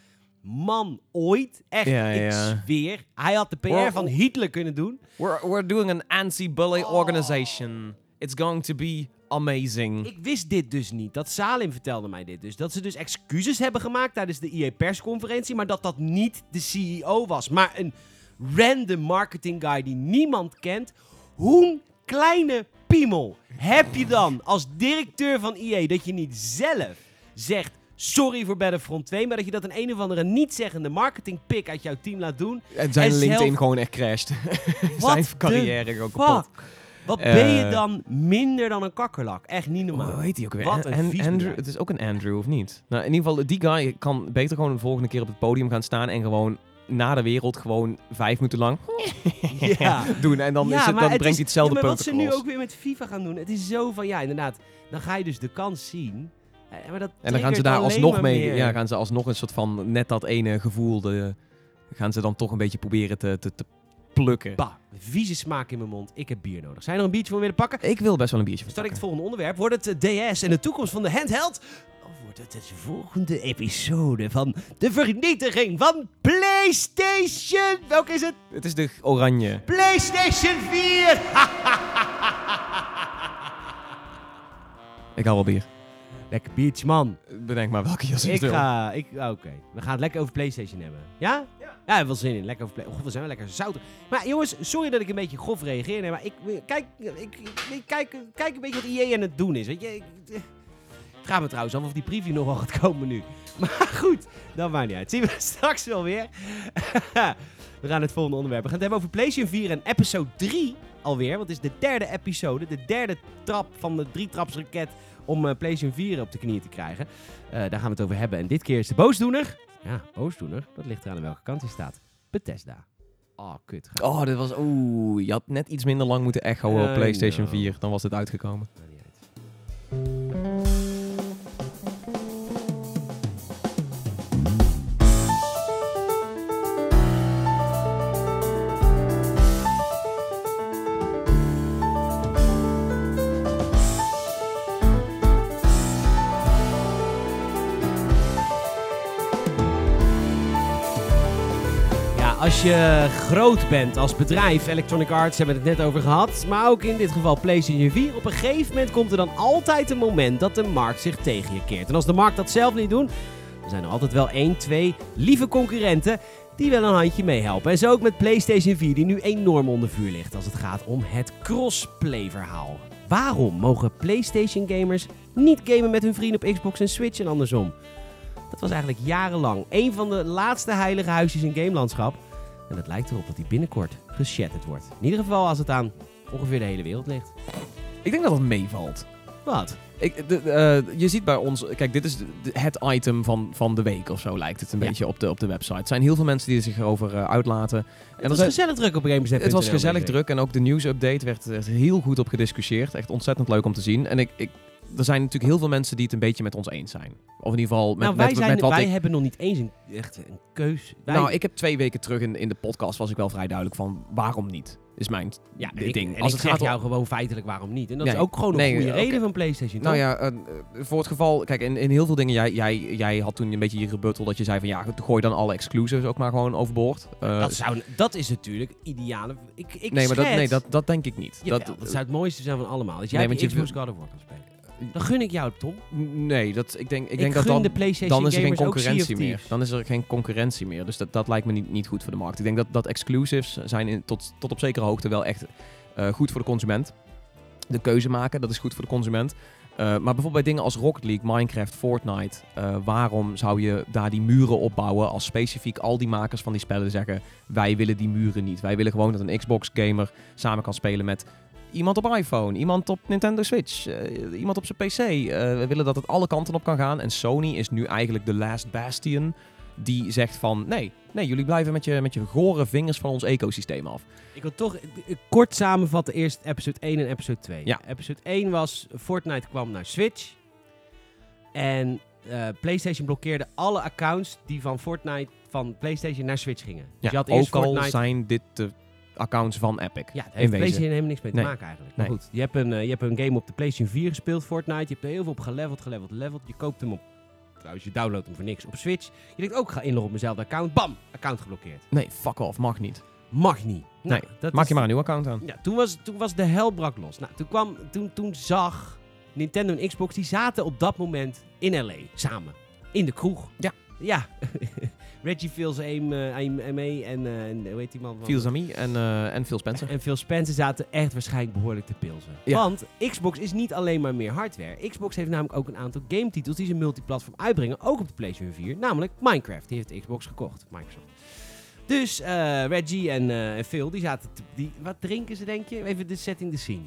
man ooit. Echt, Ja, ik ja. zweer. Hij had de PR van Hitler kunnen doen. We're, we're doing an anti-bully Oh. organization. It's going to be amazing. Ik wist dit dus niet. Dat Salim vertelde mij dit dus. Dat ze dus excuses hebben gemaakt tijdens de EA-persconferentie, maar dat dat niet de CEO was, maar een random marketing guy die niemand kent. Hoe kleine piemel heb je dan als directeur van EA dat je niet zelf zegt: Sorry voor Battlefront 2, maar dat je dat een een of andere niet-zeggende marketingpik uit jouw team laat doen. En zijn En LinkedIn zelf- gewoon echt crashed. What zijn carrière gewoon kapot. Wat ben je Eh, dan minder dan een kakkerlak? Echt niet normaal. Hoe heet die ook weer? Wat een An- Andrew, het is ook een Andrew, of niet? Nou, in ieder geval, die guy kan beter gewoon de volgende keer op het podium gaan staan en gewoon na de wereld gewoon vijf minuten lang Ja. doen. En dan, Ja, is het, dan het brengt is- hij hetzelfde ja, maar punt wat ze nu ook weer met FIFA gaan doen, het is zo van, ja, inderdaad, dan ga je dus de kans zien. Maar dat En dan gaan ze daar alsnog mee, meer. ja, gaan ze alsnog een soort van net dat ene gevoel, de, gaan ze dan toch een beetje proberen te, te, te plukken. Bah, vieze smaak in mijn mond. Ik heb bier nodig. Zijn er een biertje voor me willen pakken? Ik wil best wel een biertje Start ik het volgende onderwerp. Wordt het eh, DS en de toekomst van de handheld? Of wordt het de volgende episode van de vernietiging van PlayStation? Welke is het? Het is de oranje. PlayStation 4! Ik hou wel bier. Lekker biertje, man. Bedenk maar welke jas Ik wil. ga... Ik, ah, Oké, we gaan het lekker over PlayStation hebben. Ja? Ja. Ja, wel zin in. Lekker over Play... Oh, we zijn wel lekker zout. Maar jongens, sorry dat ik een beetje grof reageer. Nee, maar ik... Kijk, ik, ik, kijk, kijk een beetje wat EA aan het doen is. Weet je... Ik, ik vraag me trouwens af of die preview nog wel gaat komen nu. Maar goed, dat maakt niet uit. Zien we straks wel weer. we gaan het volgende onderwerp. We gaan het hebben over PlayStation 4 en episode 3 alweer. Want het is de derde episode. De derde trap van de drietrapsraket om eh, PlayStation 4 op de knieën te krijgen. Eh, daar gaan we het over hebben. En dit keer is de boosdoener. Ja, boosdoener. Dat ligt eraan aan welke kant hij staat. Bethesda. Oh, kut. Oh, dit was... Oeh, je had net iets minder lang moeten echoen op PlayStation know. 4. Dan was het uitgekomen. Als je groot bent als bedrijf, Electronic Arts hebben we het net over gehad, maar ook in dit geval PlayStation 4, op een gegeven moment komt er dan altijd een moment dat de markt zich tegen je keert. En als de markt dat zelf niet doet, dan zijn er altijd wel één, twee lieve concurrenten die wel een handje meehelpen. En zo ook met PlayStation 4, die nu enorm onder vuur ligt als het gaat om het crossplay verhaal. Waarom mogen PlayStation gamers niet gamen met hun vrienden op Xbox en Switch en andersom? Dat was eigenlijk jarenlang een van de laatste heilige huisjes in gamelandschap. En het lijkt erop dat die binnenkort geshatterd wordt. In ieder geval als het aan ongeveer de hele wereld ligt. Ik denk dat het meevalt. Wat? Ik, de, eh, je ziet bij ons, kijk, dit is de- het item van, van de week of zo, lijkt het een Ja. beetje op de, op de website. Er zijn heel veel mensen die er zich erover eh, uitlaten. En Het er was gezellig druk op GameStep. het was gezellig druk en ook de nieuwsupdate werd er heel goed op gediscussieerd. Echt ontzettend leuk om te zien. En ik, ik, er zijn natuurlijk heel veel mensen die het een beetje met ons eens zijn. Of in ieder geval met, Nou, wij, met, zijn, met wat wij ik... hebben nog niet eens een, echt een keus. Wij, Nou, ik heb twee weken terug in, in de podcast was ik wel vrij duidelijk van waarom niet. Is mijn ja, ik, ding. En Als ik het gaat om- jou gewoon feitelijk waarom niet. En dat Nee, is ook gewoon een nee, goede reden van PlayStation. Nou toch? ja, eh, voor het geval, kijk, in, in heel veel dingen, jij, jij, jij had toen een beetje je rebuttal dat je zei van ja, gooi dan alle exclusives ook maar gewoon overboord. Eh, dat, zou, dat is natuurlijk ideale. Ik, ik nee, maar dat, nee, dat, dat denk ik niet. Dat, dat, zou het mooiste zijn van allemaal. Dat jij Nee, je Xbox God of War kan spelen. Dan gun ik jou, Tom. Nee, dat, ik denk, ik Ik, denk dat dan, de PlayStation dan is er geen concurrentie meer. Dan is er geen concurrentie meer. Dus dat, dat lijkt me niet, niet goed voor de markt. Ik denk dat, dat exclusives zijn in, tot, tot op zekere hoogte wel echt eh, goed voor de consument. De keuze maken, dat is goed voor de consument. Eh, maar bijvoorbeeld bij dingen als Rocket League, Minecraft, Fortnite. eh, waarom zou je daar die muren opbouwen als specifiek al die makers van die spellen zeggen... wij willen die muren niet. Wij willen gewoon dat een Xbox-gamer samen kan spelen met iemand op iPhone, iemand op Nintendo Switch, eh, iemand op zijn PC. Eh, we willen dat het alle kanten op kan gaan. En Sony is nu eigenlijk de last bastion die zegt van... nee, nee jullie blijven met je, met je gore vingers van ons ecosysteem af. Ik wil toch kort samenvatten eerst episode 1 en episode 2. Ja. Episode 1 was Fortnite kwam naar Switch. En eh, PlayStation blokkeerde alle accounts die van Fortnite van PlayStation naar Switch gingen. Dus Ja, je had eerst ook al Fortnite... zijn dit de accounts van Epic. Ja, heeft. PlayStation helemaal niks mee te Nee. maken eigenlijk. Maar Nee. goed, je hebt, een, eh, je hebt een game op de PlayStation 4 gespeeld, Fortnite. Je hebt er heel veel op geleveld, geleveld, geleveld. Je koopt hem op... Trouwens, je downloadt hem voor niks op Switch. Je denkt ook, ik ga inloggen op mezelfde account. Bam! Account geblokkeerd. Nee, fuck off, mag niet. Mag niet. Nou, Nee, dat Maak is- je maar een nieuw account aan. Ja, toen was, toen was de hel brak los. Nou, toen, kwam, toen, toen zag Nintendo en Xbox, die zaten op dat moment in L.A. samen. In de kroeg. Ja. Ja. Reggie Fils Aim, eh, Aimee en, eh, en hoe heet die man? Phil Zami en, eh, en Phil Spencer. En Phil Spencer zaten echt waarschijnlijk behoorlijk te pilsen. Ja. Want Xbox is niet alleen maar meer hardware. Xbox heeft namelijk ook een aantal gametitels die ze multiplatform uitbrengen. Ook op de PlayStation 4. Namelijk Minecraft. Die heeft Xbox gekocht. Microsoft. Dus Reggie en, en Phil, die zaten... te- die, wat drinken ze, denk je? Even de setting, de scene.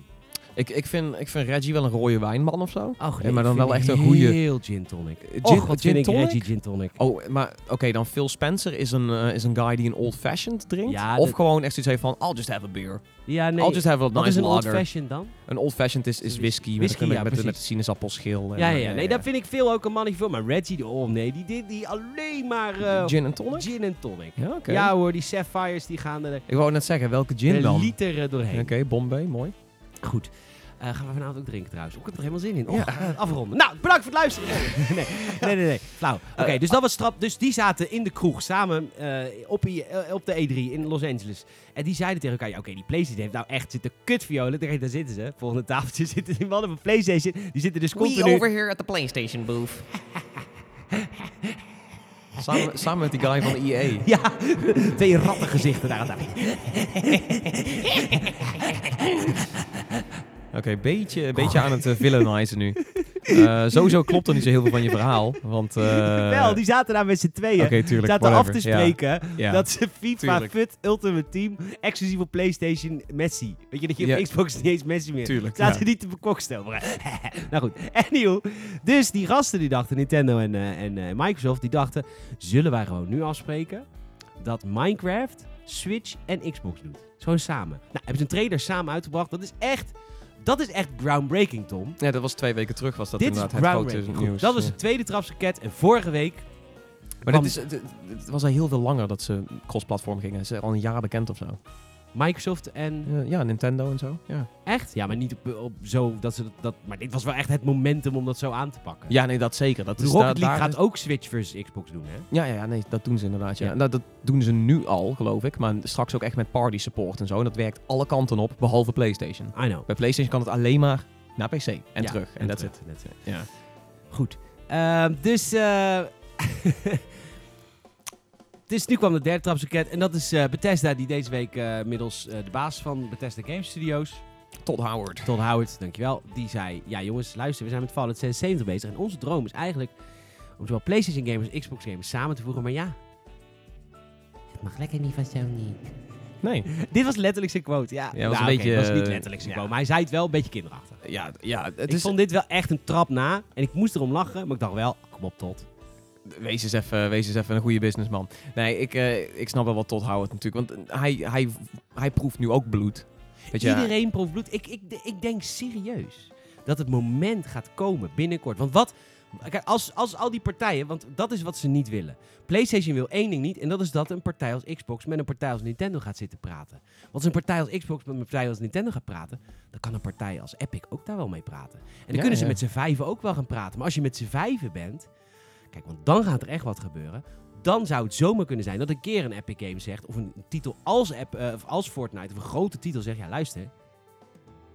Ik, ik, vind, ik vind Reggie wel een rode wijnman of zo. Oh, maar dan wel echt een goede- Heel gin tonic. Gin- Och, wat gin vind ik tonic? Reggie gin tonic. Oh, maar oké, dan Phil Spencer is een, eh, is een guy die een old-fashioned drinkt. Ja, of dat- gewoon echt zoiets heeft van, I'll just have a beer. Ja, nee. I'll just have a Wat is nice een old fashioned dan? Een old-fashioned is, is whisky, Whisky, met, ja, met, sinaasappelschil. Ja, ja, eh, ja. Nee, dat vind ik veel ook een mannetje voor. Maar Reggie, oh nee, die, die, die alleen maar eh, Gin en tonic? gin en tonic. Ja. Ja hoor, die Sapphires die gaan er Ik wou net zeggen, welke gin dan? liter eh, doorheen. Oké, Bombay, mooi. Goed. Eh, gaan we vanavond ook drinken trouwens? Ik heb er helemaal zin in. Oh, Ja. eh, afronden. Nou, bedankt voor het luisteren. Nee, nee, nee. nee. Flauw. Oké, Eh, dus dat was strap. Dus die zaten in de kroeg samen eh, op, eh, op de E3 in Los Angeles. En die zeiden tegen elkaar, ja, oké, die PlayStation heeft nou echt zitten kutviolen. Daar daar zitten ze. Volgende tafeltje zitten die mannen van PlayStation. Die zitten dus continu... here at the PlayStation booth. samen, samen met die guy van E EA. Ja, twee rattengezichten daar aan tafel. Oké, beetje, beetje aan het uh, villainizen nu. Eh, sowieso klopt er niet zo heel veel van je verhaal. Want, eh, Wel, die zaten daar met z'n tweeën. Oké, tuurlijk. zaten af te spreken ja. dat ze FIFA. Fut Ultimate Team exclusief op PlayStation Messi. Weet je dat je op. Xbox niet eens Messi meer. Tuurlijk, Zaten niet te bekokstoven. nou goed, anyhow. Dus die gasten die dachten, Nintendo en, eh, en eh, Microsoft, die dachten, zullen wij gewoon nu afspreken dat Minecraft, Switch en Xbox doet. Gewoon samen. Nou, hebben ze een trailer samen uitgebracht. Dat is echt, dat is echt groundbreaking, Tom. Ja, dat was twee weken terug was dat Dit inderdaad het grote nieuws. Dat was het tweede trapsraket. En vorige week Maar dit is, het, het was al heel veel langer dat ze cross-platform gingen. Ze zijn al een jaar bekend of zo. Microsoft en Ja, ja, Nintendo en zo. Ja. Echt? Ja, maar niet op, op zo dat ze dat, dat... Maar dit was wel echt het momentum om dat zo aan te pakken. ja, nee, dat zeker. Dat is Rocket League gaat ook Switch versus Xbox doen, hè? Ja, ja, ja, nee, dat doen ze inderdaad. Ja. Ja. Nou, dat doen ze nu al, geloof ik. Maar straks ook echt met party support en zo. En dat werkt alle kanten op, behalve PlayStation. I know. Bij PlayStation kan het alleen maar naar PC en Ja, terug. En it. that's it. Ja. Goed. Ehm, dus... eh dus nu kwam de derde trapsraket. En dat is eh, Bethesda, die deze week eh, middels eh, de baas van Bethesda Game Studios... Todd Howard. Todd Howard, dankjewel. Die zei, ja jongens, luister, we zijn met Fallout 76 bezig. En onze droom is eigenlijk om zowel PlayStation gamers als Xbox gamers samen te voegen. Maar ja, het mag lekker niet van Sony. Nee. Dit was letterlijk zijn quote, ja. Ja, was Nou, een oké, beetje, het was niet letterlijk zijn ja. quote, maar hij zei het wel een beetje kinderachtig. Ja, ja het ik is... vond dit wel echt een trap na. En ik moest erom lachen, maar ik dacht wel, kom op Todd. Wees eens, even, wees eens even een goede businessman. Nee, ik, eh, ik snap wel wat Todd Howard natuurlijk. Want hij, hij, hij proeft nu ook bloed. Weet je, Iedereen proeft bloed. Ik, ik, ik denk serieus dat het moment gaat komen binnenkort. Want wat... Kijk, als, als al die partijen, want dat is wat ze niet willen. PlayStation wil één ding niet, en dat is dat een partij als Xbox met een partij als Nintendo gaat zitten praten. Want als een partij als Xbox met een partij als Nintendo gaat praten, dan kan een partij als Epic ook daar wel mee praten. En dan Ja, kunnen ze ja. met z'n vijven ook wel gaan praten. Maar als je met z'n vijven bent, kijk, want dan gaat er echt wat gebeuren. Dan zou het zomaar kunnen zijn dat een keer een Epic Game zegt, of een titel als, App, eh, of als Fortnite, of een grote titel zegt, ja luister,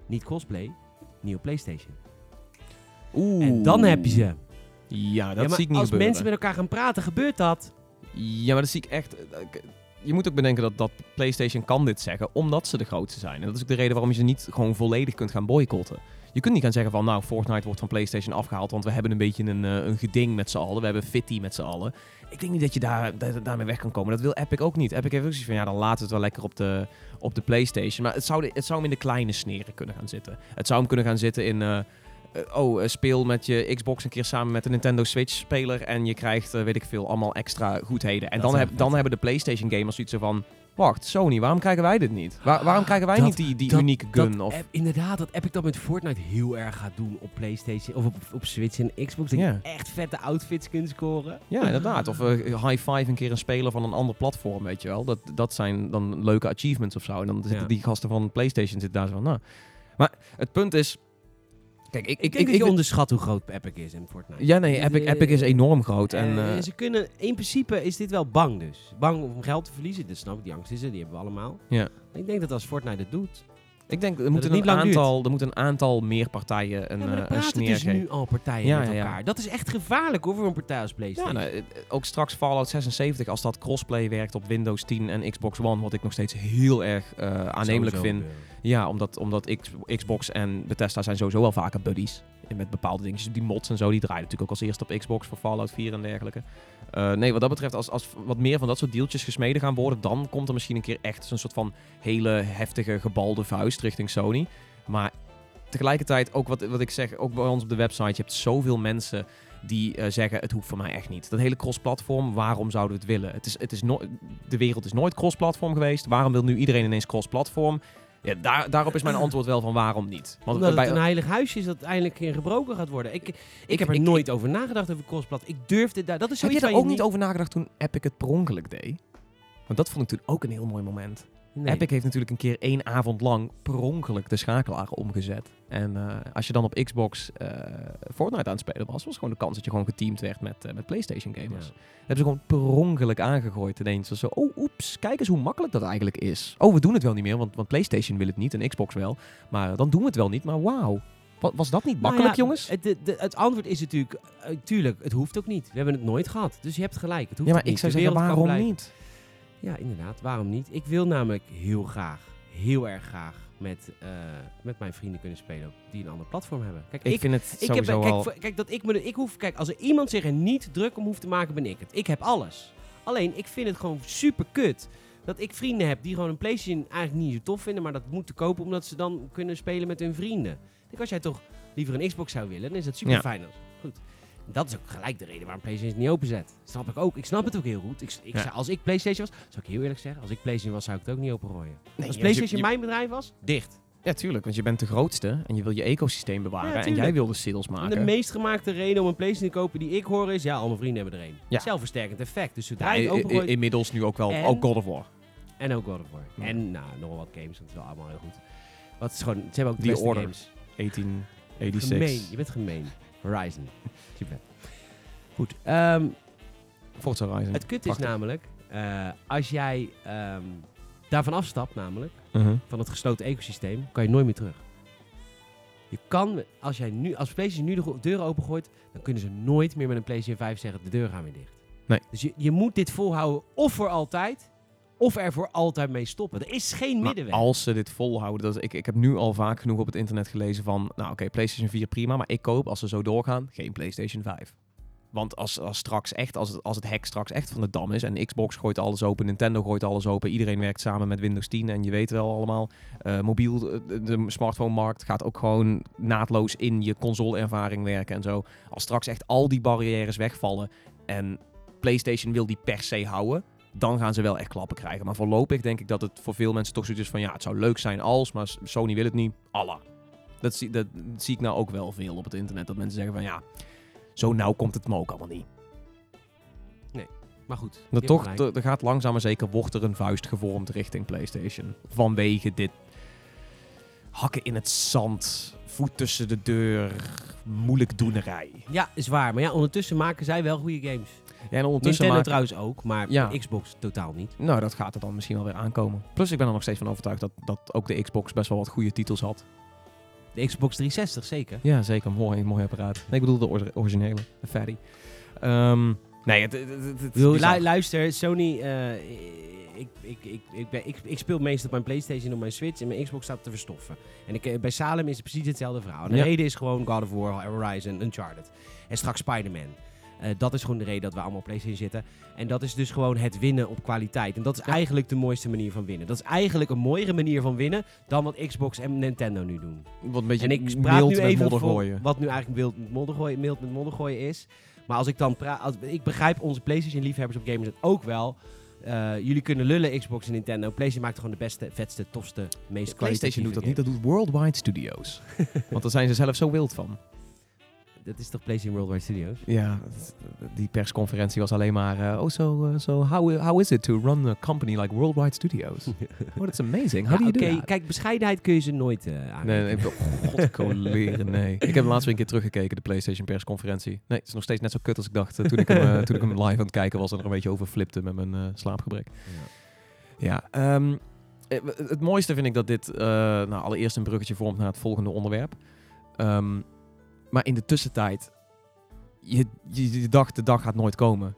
niet cosplay, nieuwe PlayStation. Oeh. En dan heb je ze. Ja, dat ja, zie ik niet als gebeuren. mensen met elkaar gaan praten, gebeurt dat. Ja, maar dat zie ik echt... eh, k- Je moet ook bedenken dat, dat PlayStation kan dit zeggen omdat ze de grootste zijn. En dat is ook de reden waarom je ze niet gewoon volledig kunt gaan boycotten. Je kunt niet gaan zeggen van, nou, Fortnite wordt van PlayStation afgehaald, want we hebben een beetje een, eh, een geding met z'n allen. We hebben fitty met z'n allen. Ik denk niet dat je daar, daar- daarmee weg kan komen. Dat wil Epic ook niet. Epic heeft ook zoiets van, ja, dan laten we het wel lekker op de, op de PlayStation. Maar het zou, het zou hem in de kleine sneren kunnen gaan zitten. Het zou hem kunnen gaan zitten in... eh, eh, oh, speel met je Xbox een keer samen met de Nintendo Switch speler en je krijgt, weet ik veel, allemaal extra goedheden. En Dat dan, heb, dan hebben de PlayStation gamers zoiets van, wacht, Sony, waarom krijgen wij dit niet? Waar- waarom krijgen wij Dat- niet die, die dat- unieke gun? Dat of, inderdaad, dat Epic dat met Fortnite heel erg gaat doen op PlayStation of op, op Switch en Xbox. Dat je echt vette outfits kunt scoren. ja, inderdaad. Of eh, high five een keer een speler van een ander platform, weet je wel. Dat, dat zijn dan leuke achievements of zo. En dan zitten Ja. die gasten van PlayStation zitten daar zo van, nou. Maar het punt is, kijk, ik, Ik, ik, dat onderschat hoe groot Epic is in Fortnite. ja, nee, Epic, Epic is enorm groot. En, eh, ze kunnen, in principe is dit wel bang dus. Bang om geld te verliezen, dat snap ik, die angst is er, die hebben we allemaal. Ja. Ik denk dat als Fortnite het doet, Ik denk, er het moeten een duurt. aantal, er moeten een aantal meer partijen een, Ja, maar eh, er een sneer dus nu al partijen Ja, met ja, ja. elkaar. Dat is echt gevaarlijk hoor, voor een partij als Ja, PlayStation. nou, eh, ook straks Fallout 76, als dat crossplay werkt op Windows 10 en Xbox One, wat ik nog steeds heel erg aannemelijk Sowieso vind. Ja, omdat, omdat Xbox en Bethesda zijn sowieso wel vaker buddies. Met bepaalde dingetjes. Die mods en zo, die draaien natuurlijk ook als eerste op Xbox voor Fallout 4 en dergelijke. Eh, nee, wat dat betreft, als, als wat meer van dat soort deeltjes gesmeden gaan worden, dan komt er misschien een keer echt zo'n soort van hele heftige gebalde vuist richting Sony. Maar tegelijkertijd, ook wat, wat ik zeg, ook bij ons op de website, je hebt zoveel mensen die eh, zeggen, het hoeft voor mij echt niet. Dat hele cross-platform, waarom zouden we het willen? Het is, het is no de wereld is nooit cross-platform geweest. Waarom wil nu iedereen ineens cross-platform? Ja, daar, daarop is mijn antwoord wel van waarom niet. Want Omdat bij, het een heilig huisje is dat uiteindelijk in gebroken gaat worden. Ik, ik, heb er ik- nooit over nagedacht over crossplat. Ik durfde daar. Dat is heb je er ook niet over nagedacht toen Epic het per ongeluk deed? Want dat vond ik toen ook een heel mooi moment. Nee. Epic heeft natuurlijk een keer één avond lang per ongeluk de schakelaar omgezet. En eh, als je dan op Xbox eh, Fortnite aan het spelen was, was gewoon de kans dat je gewoon geteamd werd met, eh, met PlayStation gamers. Ja. Dat hebben ze gewoon per ongeluk aangegooid ineens. Zo, oh, oeps, kijk eens hoe makkelijk dat eigenlijk is. Oh, we doen het wel niet meer, want, want PlayStation wil het niet en Xbox wel. Maar dan doen we het wel niet, maar wauw. Wa- Was dat niet Nou makkelijk, ja, jongens? Het, de- de- het antwoord is natuurlijk, tuurlijk, het hoeft ook niet. We hebben het nooit gehad. Dus je hebt gelijk. Het hoeft Ja, maar ik zou zeggen, waarom niet? Ja, inderdaad. Waarom niet? Ik wil namelijk heel graag, heel erg graag met, eh, met mijn vrienden kunnen spelen die een ander platform hebben. Kijk, Ik, ik, vind het ik heb, sowieso kijk, al... kijk, dat ik me, ik hoef, kijk, als er iemand zich er niet druk om hoeft te maken, ben ik het. Ik heb alles. Alleen, ik vind het gewoon super kut dat ik vrienden heb die gewoon een PlayStation eigenlijk niet zo tof vinden, maar dat moeten kopen omdat ze dan kunnen spelen met hun vrienden. Ik denk, als jij toch liever een Xbox zou willen, dan is dat super fijn. Goed. Dat is ook gelijk de reden waarom PlayStation het niet openzet. Snap ik ook. Ik snap het ook heel goed. Ik, ik Ja. zou- als ik PlayStation was, zou ik heel eerlijk zeggen, als ik PlayStation was, zou ik het ook niet opengooien. Nee, als PlayStation je- mijn bedrijf was, dicht. Ja, tuurlijk, want je bent de grootste en je wil je ecosysteem bewaren. Ja, en jij wil de sales En maken. de meest gemaakte reden om een PlayStation te kopen die ik hoor is, ja, al mijn vrienden hebben er een. Ja. Zelfversterkend effect. Dus zodra Ja, opengooit... inmiddels nu ook wel, En- ook God of War. en ook God of War. Ja. En nou, nog wel wat games, want het is wel allemaal heel goed. Wat is gewoon, ze hebben ook de The beste Order. games. 1886. Gemeen, je bent gemeen. Horizon. Super. Goed. ehm, Forza Horizon. het kut is Prachtig. namelijk, eh, als jij ehm, daarvan afstapt namelijk, Mhm. van het gesloten ecosysteem, kan je nooit meer terug. Je kan, als jij nu, als PlayStation nu de deuren opengooit, dan kunnen ze nooit meer met een PlayStation 5 zeggen, de deuren gaan weer dicht. Nee. Dus je, je moet dit volhouden of voor altijd, of er voor altijd mee stoppen. Er is geen Maar middenweg. als ze dit volhouden, dat, ik, ik heb nu al vaak genoeg op het internet gelezen van, nou oké, PlayStation 4 prima, maar ik koop als ze zo doorgaan geen PlayStation 5. Want als, als straks echt, als het, als het hek straks echt van de dam is en Xbox gooit alles open, Nintendo gooit alles open, iedereen werkt samen met Windows 10 en je weet wel allemaal, eh, mobiel, eh, de, de smartphone-markt gaat ook gewoon naadloos in je console-ervaring werken en zo. Als straks echt al die barrières wegvallen en PlayStation wil die per se houden, dan gaan ze wel echt klappen krijgen. Maar voorlopig denk ik dat het voor veel mensen toch zoiets is van... ja, het zou leuk zijn als, maar Sony wil het niet. Allah. Dat zie, dat zie ik nou ook wel veel op het internet. Dat mensen zeggen van ja, zo nauw komt het me ook allemaal niet. maar goed. Dat toch, er er gaat langzaam maar zeker, wordt er een vuist gevormd richting PlayStation. Vanwege dit hakken in het zand, voet tussen de deur, moeilijk doenerij. Ja, is waar. Maar ja, ondertussen maken zij wel goede games. Ja, en ondertussen Nintendo maken- trouwens ook, maar Ja. Xbox totaal niet. Nou, dat gaat er dan misschien wel weer aankomen. Plus, ik ben er nog steeds van overtuigd dat, dat ook de Xbox best wel wat goede titels had. De Xbox 360 zeker. Ja, zeker. Mooi, mooi apparaat. Nee, ik bedoel de or- originele, de fatty. Ehm, nee, het, het, het, lu- luister, Sony, eh, ik, ik, ik, ik, ben, ik, ik speel meestal op mijn PlayStation op mijn Switch en mijn Xbox staat te verstoffen. En ik, eh, bij Salem is het precies hetzelfde verhaal. De Ja. reden is gewoon God of War, Horizon, Uncharted. En straks Spider-Man. Eh, dat is gewoon de reden dat we allemaal op PlayStation zitten. En dat is dus gewoon het winnen op kwaliteit. En dat is Ja. eigenlijk de mooiste manier van winnen. Dat is eigenlijk een mooiere manier van winnen dan wat Xbox en Nintendo nu doen. Wat een beetje En ik praat nu met even modder gooien. wat nu eigenlijk mild met modder gooien, mild met modder gooien is. Maar als ik dan praat, ik begrijp onze PlayStation liefhebbers op gamers ook wel. Eh, jullie kunnen lullen Xbox en Nintendo. PlayStation maakt gewoon de beste, vetste, tofste, meest PlayStation doet dat niet, dat doet Worldwide Studios. Want daar zijn ze zelf zo wild van. Dat is toch PlayStation Worldwide Studios? Ja, die persconferentie was alleen maar... eh, oh, so, uh, so how, how is it to run a company like Worldwide Studios? oh, that's amazing. How Ja, do you do that? kijk, bescheidenheid kun je ze nooit eh aanrekenen. Nee, nee, god coleren, nee. Ik heb laatst weer een keer teruggekeken, de PlayStation persconferentie. Nee, het is nog steeds net zo kut als ik dacht eh, toen, ik hem, eh, toen ik hem live aan het kijken was en er een beetje over flipte met mijn eh, slaapgebrek. Ja, ehm, eh, het mooiste vind ik dat dit eh, nou, allereerst een bruggetje vormt naar het volgende onderwerp. Ehm, maar in de tussentijd, je, je, je dacht de dag gaat nooit komen.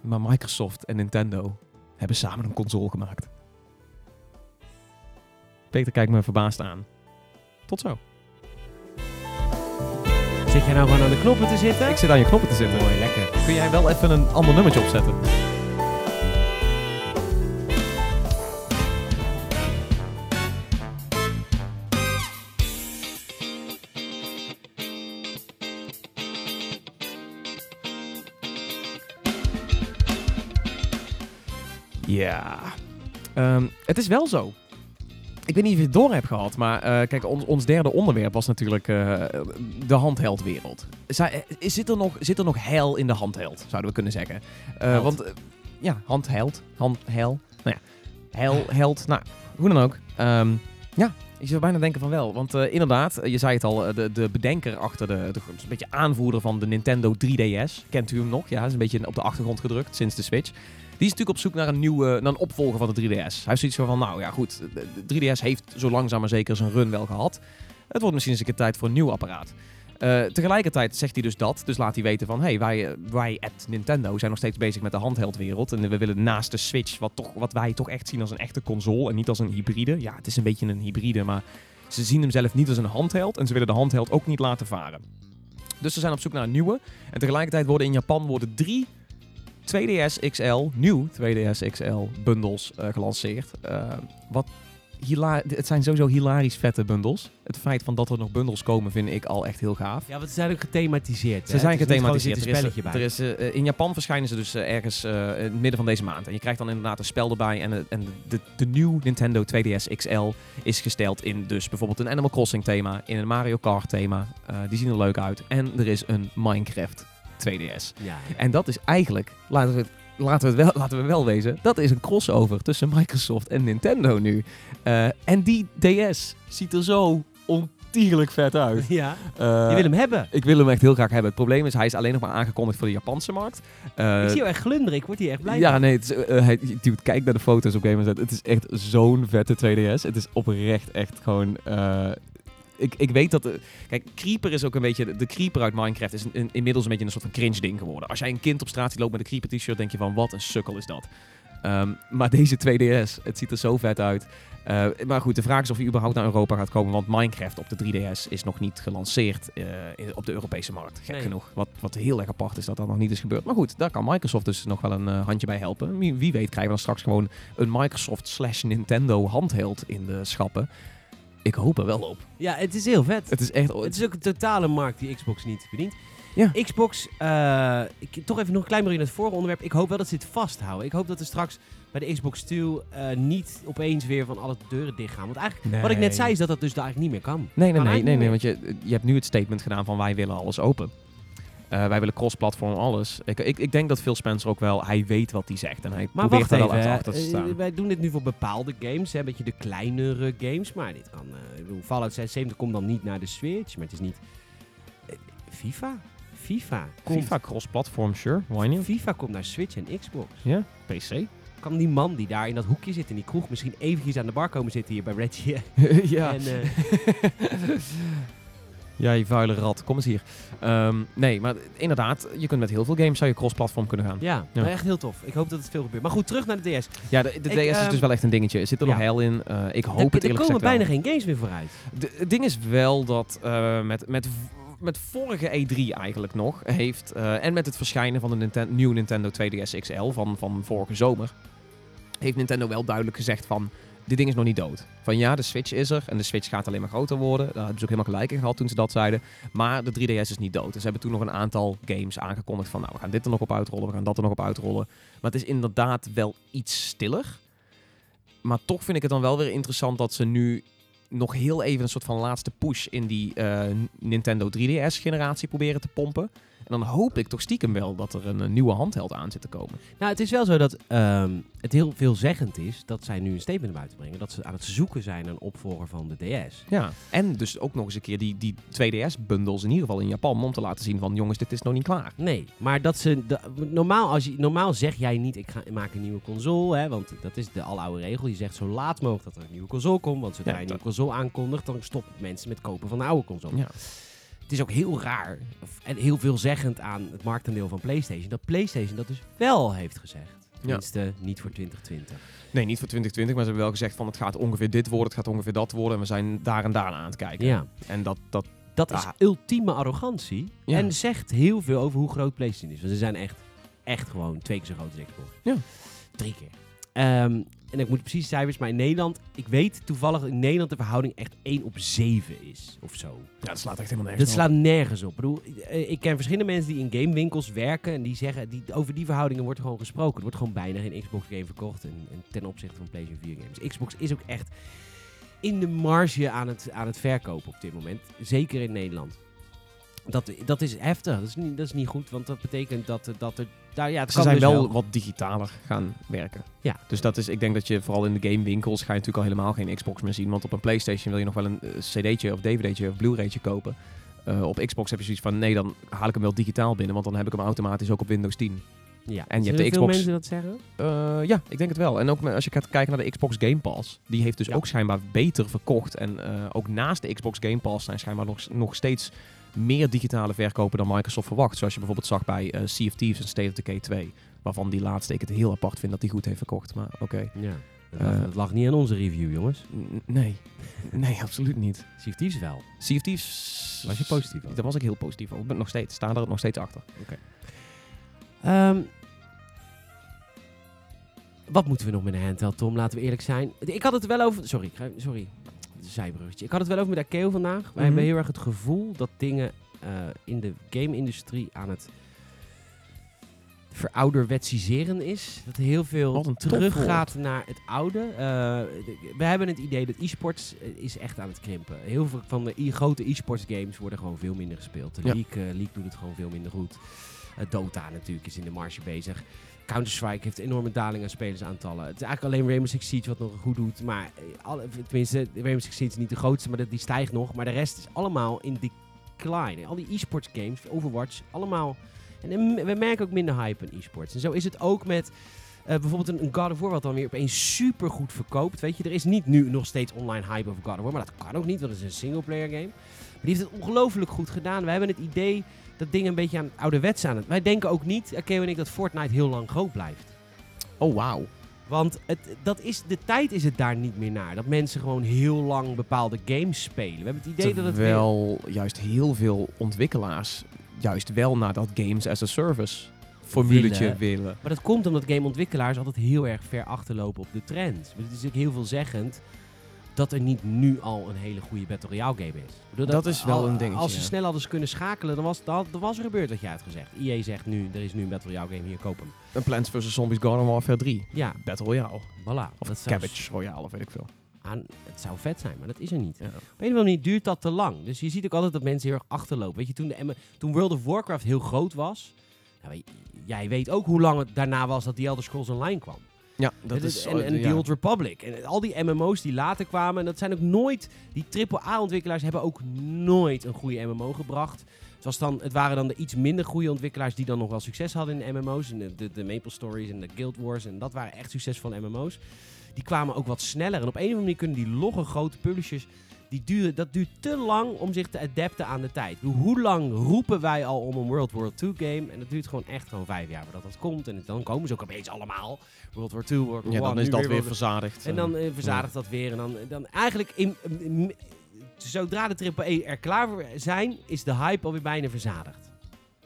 Maar Microsoft en Nintendo hebben samen een console gemaakt. Peter kijkt me verbaasd aan. Tot zo. Zit jij nou gewoon aan de knoppen te zitten? Ik zit aan je knoppen te zitten. Mooi, lekker. Kun jij wel even een ander nummertje opzetten? Ja, Ehm, het is wel zo. Ik weet niet of je het door hebt gehad, maar eh, kijk, ons, ons derde onderwerp was natuurlijk eh, de handheldwereld. Eh, Zit er, nog, zit er nog heil in de handheld, zouden we kunnen zeggen. Want, ja, handheld, handheil, nou ja, heil, held, nou, hoe dan ook. Ehm, ja, ik zou bijna denken van wel, want inderdaad, je zei het al, de, de bedenker achter de, de, een beetje aanvoerder van de Nintendo 3DS, kent u hem nog? Ja, is een beetje op de achtergrond gedrukt sinds de Switch. Die is natuurlijk op zoek naar een nieuwe, naar een opvolger van de 3DS. Hij heeft zoiets van, nou ja goed, de de 3DS heeft zo langzaam maar zeker zijn run wel gehad. Het wordt misschien eens een keer tijd voor een nieuw apparaat. Eh, tegelijkertijd zegt hij dus dat, dus laat hij weten van, hey, wij, eh, wij at Nintendo zijn nog steeds bezig met de handheldwereld. En we willen naast de Switch, wat, toch, wat wij toch echt zien als een echte console en niet als een hybride. Ja, het is een beetje een hybride, maar ze zien hem zelf niet als een handheld en ze willen de handheld ook niet laten varen. Dus ze zijn op zoek naar een nieuwe. En tegelijkertijd worden in Japan worden drie 2DS XL, nieuw 2DS XL bundels eh, gelanceerd. Eh, wat het zijn sowieso hilarisch vette bundels. Het feit van dat er nog bundels komen vind ik al echt heel gaaf. Ja, want ze zijn ook gethematiseerd. Ze hè? zijn gethematiseerd. Er een is, spelletje bij. er is, eh, in Japan verschijnen ze dus ergens in het midden van deze maand. En je krijgt dan inderdaad een spel erbij. En, en de, de nieuwe Nintendo 2DS XL is gesteld in dus bijvoorbeeld een Animal Crossing thema. In een Mario Kart thema. Die zien er leuk uit. En er is een Minecraft 2DS. ja. En dat is eigenlijk, laten we het, laten we het wel, laten we wel wezen, dat is een crossover tussen Microsoft en Nintendo nu. Eh, en die DS ziet er zo ontiegelijk vet uit. ja. Eh, Je wil hem hebben. Ik wil hem echt heel graag hebben. Het probleem is, hij is alleen nog maar aangekondigd voor de Japanse markt. Eh, ik zie jou echt glunderen. Ik word hier echt blij ja, van. nee, het is, hij, dude, kijk naar de foto's op Game Het is echt zo'n vette 2DS. Het is oprecht echt gewoon... eh, ik, ik weet dat... de- kijk, Creeper is ook een beetje... De Creeper uit Minecraft is een- een- inmiddels een beetje een soort van cringe ding geworden. Als jij een kind op straat ziet lopen met een Creeper t-shirt, denk je van, wat een sukkel is dat. Ehm, maar deze 2DS, het ziet er zo vet uit. Eh, maar goed, de vraag is of hij überhaupt naar Europa gaat komen. Want Minecraft op de 3DS is nog niet gelanceerd eh, op de Europese markt. Gek Nee. genoeg. Wat, wat heel erg apart is dat dat nog niet is gebeurd. Maar goed, daar kan Microsoft dus nog wel een eh, handje bij helpen. Wie, wie weet krijgen we dan straks gewoon een Microsoft slash Nintendo handheld in de schappen. Ik hoop er wel op. Ja, het is heel vet. Het is echt... Het is ook een totale markt die Xbox niet bedient. Ja. Xbox, eh, ik, toch even nog een klein beetje naar het vorige onderwerp. Ik hoop wel dat ze dit vasthouden. Ik hoop dat er straks bij de Xbox 2 eh, niet opeens weer van alle deuren dicht gaan. Want eigenlijk, wat ik net zei, is dat dat dus daar eigenlijk niet meer kan. Nee, nee, Kan nee, nee, nee, want je, je hebt nu het statement gedaan van wij willen alles open. Eh, wij willen cross-platform alles. Ik, ik, ik denk dat Phil Spencer ook wel, hij weet wat hij zegt en hij Maar probeert er wel achter te Eh, staan. wij doen dit nu voor bepaalde games, hè, een beetje de kleinere games. Maar dit kan, ik bedoel, Fallout 76 komt dan niet naar de Switch, maar het is niet... FIFA? FIFA. Komt, FIFA cross-platform, sure, why not? FIFA komt naar Switch en Xbox. Ja, PC. Kan die man die daar in dat hoekje zit in die kroeg misschien eventjes aan de bar komen zitten hier bij Reggie? ja. En, ja, je vuile rat, kom eens hier. Ehm, nee, maar inderdaad, je kunt met heel veel games zou je cross-platform kunnen gaan. ja, Ja. maar echt heel tof. Ik hoop dat het veel gebeurt. Maar goed, terug naar de DS. Ja, de, de Ik, DS is ehm, dus wel echt een dingetje. Er zit er nog ja. heil in. Eh, ik hoop er, het er eerlijk komen gezegd wel. bijna geen games meer vooruit. De- het ding is wel dat eh, met, met, met vorige E3 eigenlijk nog heeft, eh, en met het verschijnen van de Ninten nieuwe Nintendo 2DS XL van, van vorige zomer, heeft Nintendo wel duidelijk gezegd van, dit ding is nog niet dood. Van ja, de Switch is er en de Switch gaat alleen maar groter worden. Daar hebben ze ook helemaal gelijk in gehad toen ze dat zeiden. Maar de 3DS is niet dood. Dus ze hebben toen nog een aantal games aangekondigd van, nou, we gaan dit er nog op uitrollen, we gaan dat er nog op uitrollen. Maar het is inderdaad wel iets stiller. Maar toch vind ik het dan wel weer interessant dat ze nu nog heel even een soort van laatste push in die eh, Nintendo 3DS-generatie proberen te pompen. En dan hoop ik toch stiekem wel dat er een, nieuwe handheld aan zit te komen. Nou, het is wel zo dat ehm, het heel veelzeggend is dat zij nu een statement naar buiten brengen. Dat ze aan het zoeken zijn naar een opvolger van de DS. Ja. En dus ook nog eens een keer die, die 2DS-bundles in ieder geval in Japan om te laten zien van jongens, dit is nog niet klaar. Nee, maar dat ze. normaal, als je, normaal zeg jij niet: ik, ga, ik maak een nieuwe console. Hè, want dat is de aloude regel. Je zegt zo laat mogelijk dat er een nieuwe console komt. Want zodra Ja, je een nieuwe console aankondigt, dan stoppen mensen met kopen van de oude console. Ja. Het is ook heel raar en heel veelzeggend aan het marktaandeel van PlayStation. Dat PlayStation dat dus wel heeft gezegd. Tenminste, niet voor 2020. Nee, niet voor 2020, maar ze hebben wel gezegd van het gaat ongeveer dit worden, het gaat ongeveer dat worden. En we zijn daar en daar aan het kijken. Ja. En dat, dat Dat is ultieme arrogantie. Ja. En zegt heel veel over hoe groot PlayStation is. Want ze zijn echt, echt gewoon twee keer zo groot als Xbox. Ja. Drie keer. Ehm, en ik moet precies cijfers, maar in Nederland, ik weet toevallig in Nederland de verhouding echt 1 op 7 is. Of zo. ja, dat slaat echt helemaal Dat nergens op. slaat nergens op. Ik bedoel, eh, ik ken verschillende mensen die in gamewinkels werken en die zeggen, die, over die verhoudingen wordt gewoon gesproken. Er wordt gewoon bijna geen Xbox game verkocht en, en ten opzichte van PlayStation 4 games. Xbox is ook echt in de marge aan het, aan het verkopen op dit moment. Zeker in Nederland. Dat, dat is heftig. Dat is, niet, dat is niet goed, want dat betekent dat, dat er... Daar, ja, het Ze kan zijn dus wel, wat digitaler gaan werken. Ja. Dus dat is, ik denk dat je vooral in de gamewinkels ga je natuurlijk al helemaal geen Xbox meer zien. Want op een PlayStation wil je nog wel een eh, CD'tje of DVD'tje of Blu-raytje kopen. Eh, op Xbox heb je zoiets van nee, dan haal ik hem wel digitaal binnen, want dan heb ik hem automatisch ook op Windows 10. Ja. En je Zullen hebt de veel Xbox- mensen dat zeggen? Eh, ja, ik denk het wel. En ook als je gaat kijken naar de Xbox Game Pass, die heeft dus Ja. ook schijnbaar beter verkocht. En ook naast de Xbox Game Pass zijn schijnbaar nog, nog steeds meer digitale verkopen dan Microsoft verwacht. Zoals je bijvoorbeeld zag bij eh Sea of Thieves en State of Decay 2. Waarvan die laatste ik het heel apart vind dat die goed heeft verkocht. Maar oké. Ja. Dat, Eh. lag, niet aan onze review, jongens. Nee. Nee, absoluut niet. Sea of Thieves wel. Sea of Thieves... Was je positief over? Daar was ik heel positief over. Ik ben nog steeds, sta er nog steeds achter. Ehm, wat moeten we nog met een handheld, Tom? Laten we eerlijk zijn. Ik had het wel over... Sorry, sorry. Zijbruggetje. Ik had het wel over met Akeo vandaag. Wij Mhm. hebben heel erg het gevoel dat dingen eh, in de game-industrie aan het verouderwetsiseren is. Dat heel veel teruggaat naar het oude. Eh, we hebben het idee dat e-sports eh, is echt aan het krimpen. Heel veel van de e- grote e-sports games worden gewoon veel minder gespeeld. De Ja. League, League doet het gewoon veel minder goed. Dota natuurlijk is in de marge bezig. Counter-Strike heeft enorme daling aan spelersaantallen. Het is eigenlijk alleen Rainbow Six Siege wat nog goed doet. Maar eh, alle, tenminste, Rainbow Six Siege is niet de grootste, maar die stijgt nog. Maar de rest is allemaal in decline. Al die e-sports games, Overwatch, allemaal... En we merken ook minder hype in e-sports. En zo is het ook met eh, bijvoorbeeld een, God of War wat dan weer opeens super goed verkoopt. Weet je, er is niet nu nog steeds online hype over God of War, maar dat kan ook niet, want het is een singleplayer game. Maar die heeft het ongelooflijk goed gedaan. We hebben het idee dat dingen een beetje aan ouderwets aan het... Wij denken ook niet, Akeo en ik, dat Fortnite heel lang groot blijft. Oh, wauw. Want het, dat is, de tijd is het daar niet meer naar. Dat mensen gewoon heel lang bepaalde games spelen. We hebben het idee dat het weer... Terwijl juist heel veel ontwikkelaars juist wel naar dat games as a service formuletje Willen. willen. Maar dat komt omdat gameontwikkelaars altijd heel erg ver achterlopen op de trend. Maar het is ook heel veelzeggend dat er niet nu al een hele goede Battle Royale game is. Bedoel, Dat is wel al- een dingetje, Als ze ja. snel hadden ze kunnen schakelen, dan was, dan was er gebeurd wat jij had gezegd. EA zegt nu, er is nu een Battle Royale game, hier, koop hem. Een Plants vs. Zombies Garden Warfare 3. Ja, Battle Royale. voilà. Of dat Cabbage Royale, of weet ik veel. aan, het zou vet zijn, maar dat is er niet. Ja. Op een of andere manier duurt dat te lang. Dus je ziet ook altijd dat mensen heel erg achterlopen. Weet je, toen, de, toen World of Warcraft heel groot was... Nou, jij weet ook hoe lang het daarna was dat die Elder Scrolls Online kwam. Ja, dat is... en, en ja. The Old Republic. En al die MMO's die later kwamen, en dat zijn ook nooit... Die AAA-ontwikkelaars hebben ook nooit een goede MMO gebracht. Het, was dan, het waren dan de iets minder goede ontwikkelaars die dan nog wel succes hadden in MMO's. En de, de, de Maple Stories en de Guild Wars. En dat waren echt succesvolle MMO's. Die kwamen ook wat sneller. En op een of andere manier kunnen die logge grote publishers... Die duren, dat duurt te lang om zich te adapten aan de tijd. Hoe lang roepen wij al om een World War II game? En dat duurt gewoon echt gewoon vijf jaar voordat dat komt. En dan komen ze ook opeens allemaal. World War II, World War Ja, One, dan is dat weer verzadigd. en dan eh, verzadigt dat weer. En dan, dan eigenlijk, in, zodra de AAA er klaar voor zijn, is de hype alweer bijna verzadigd.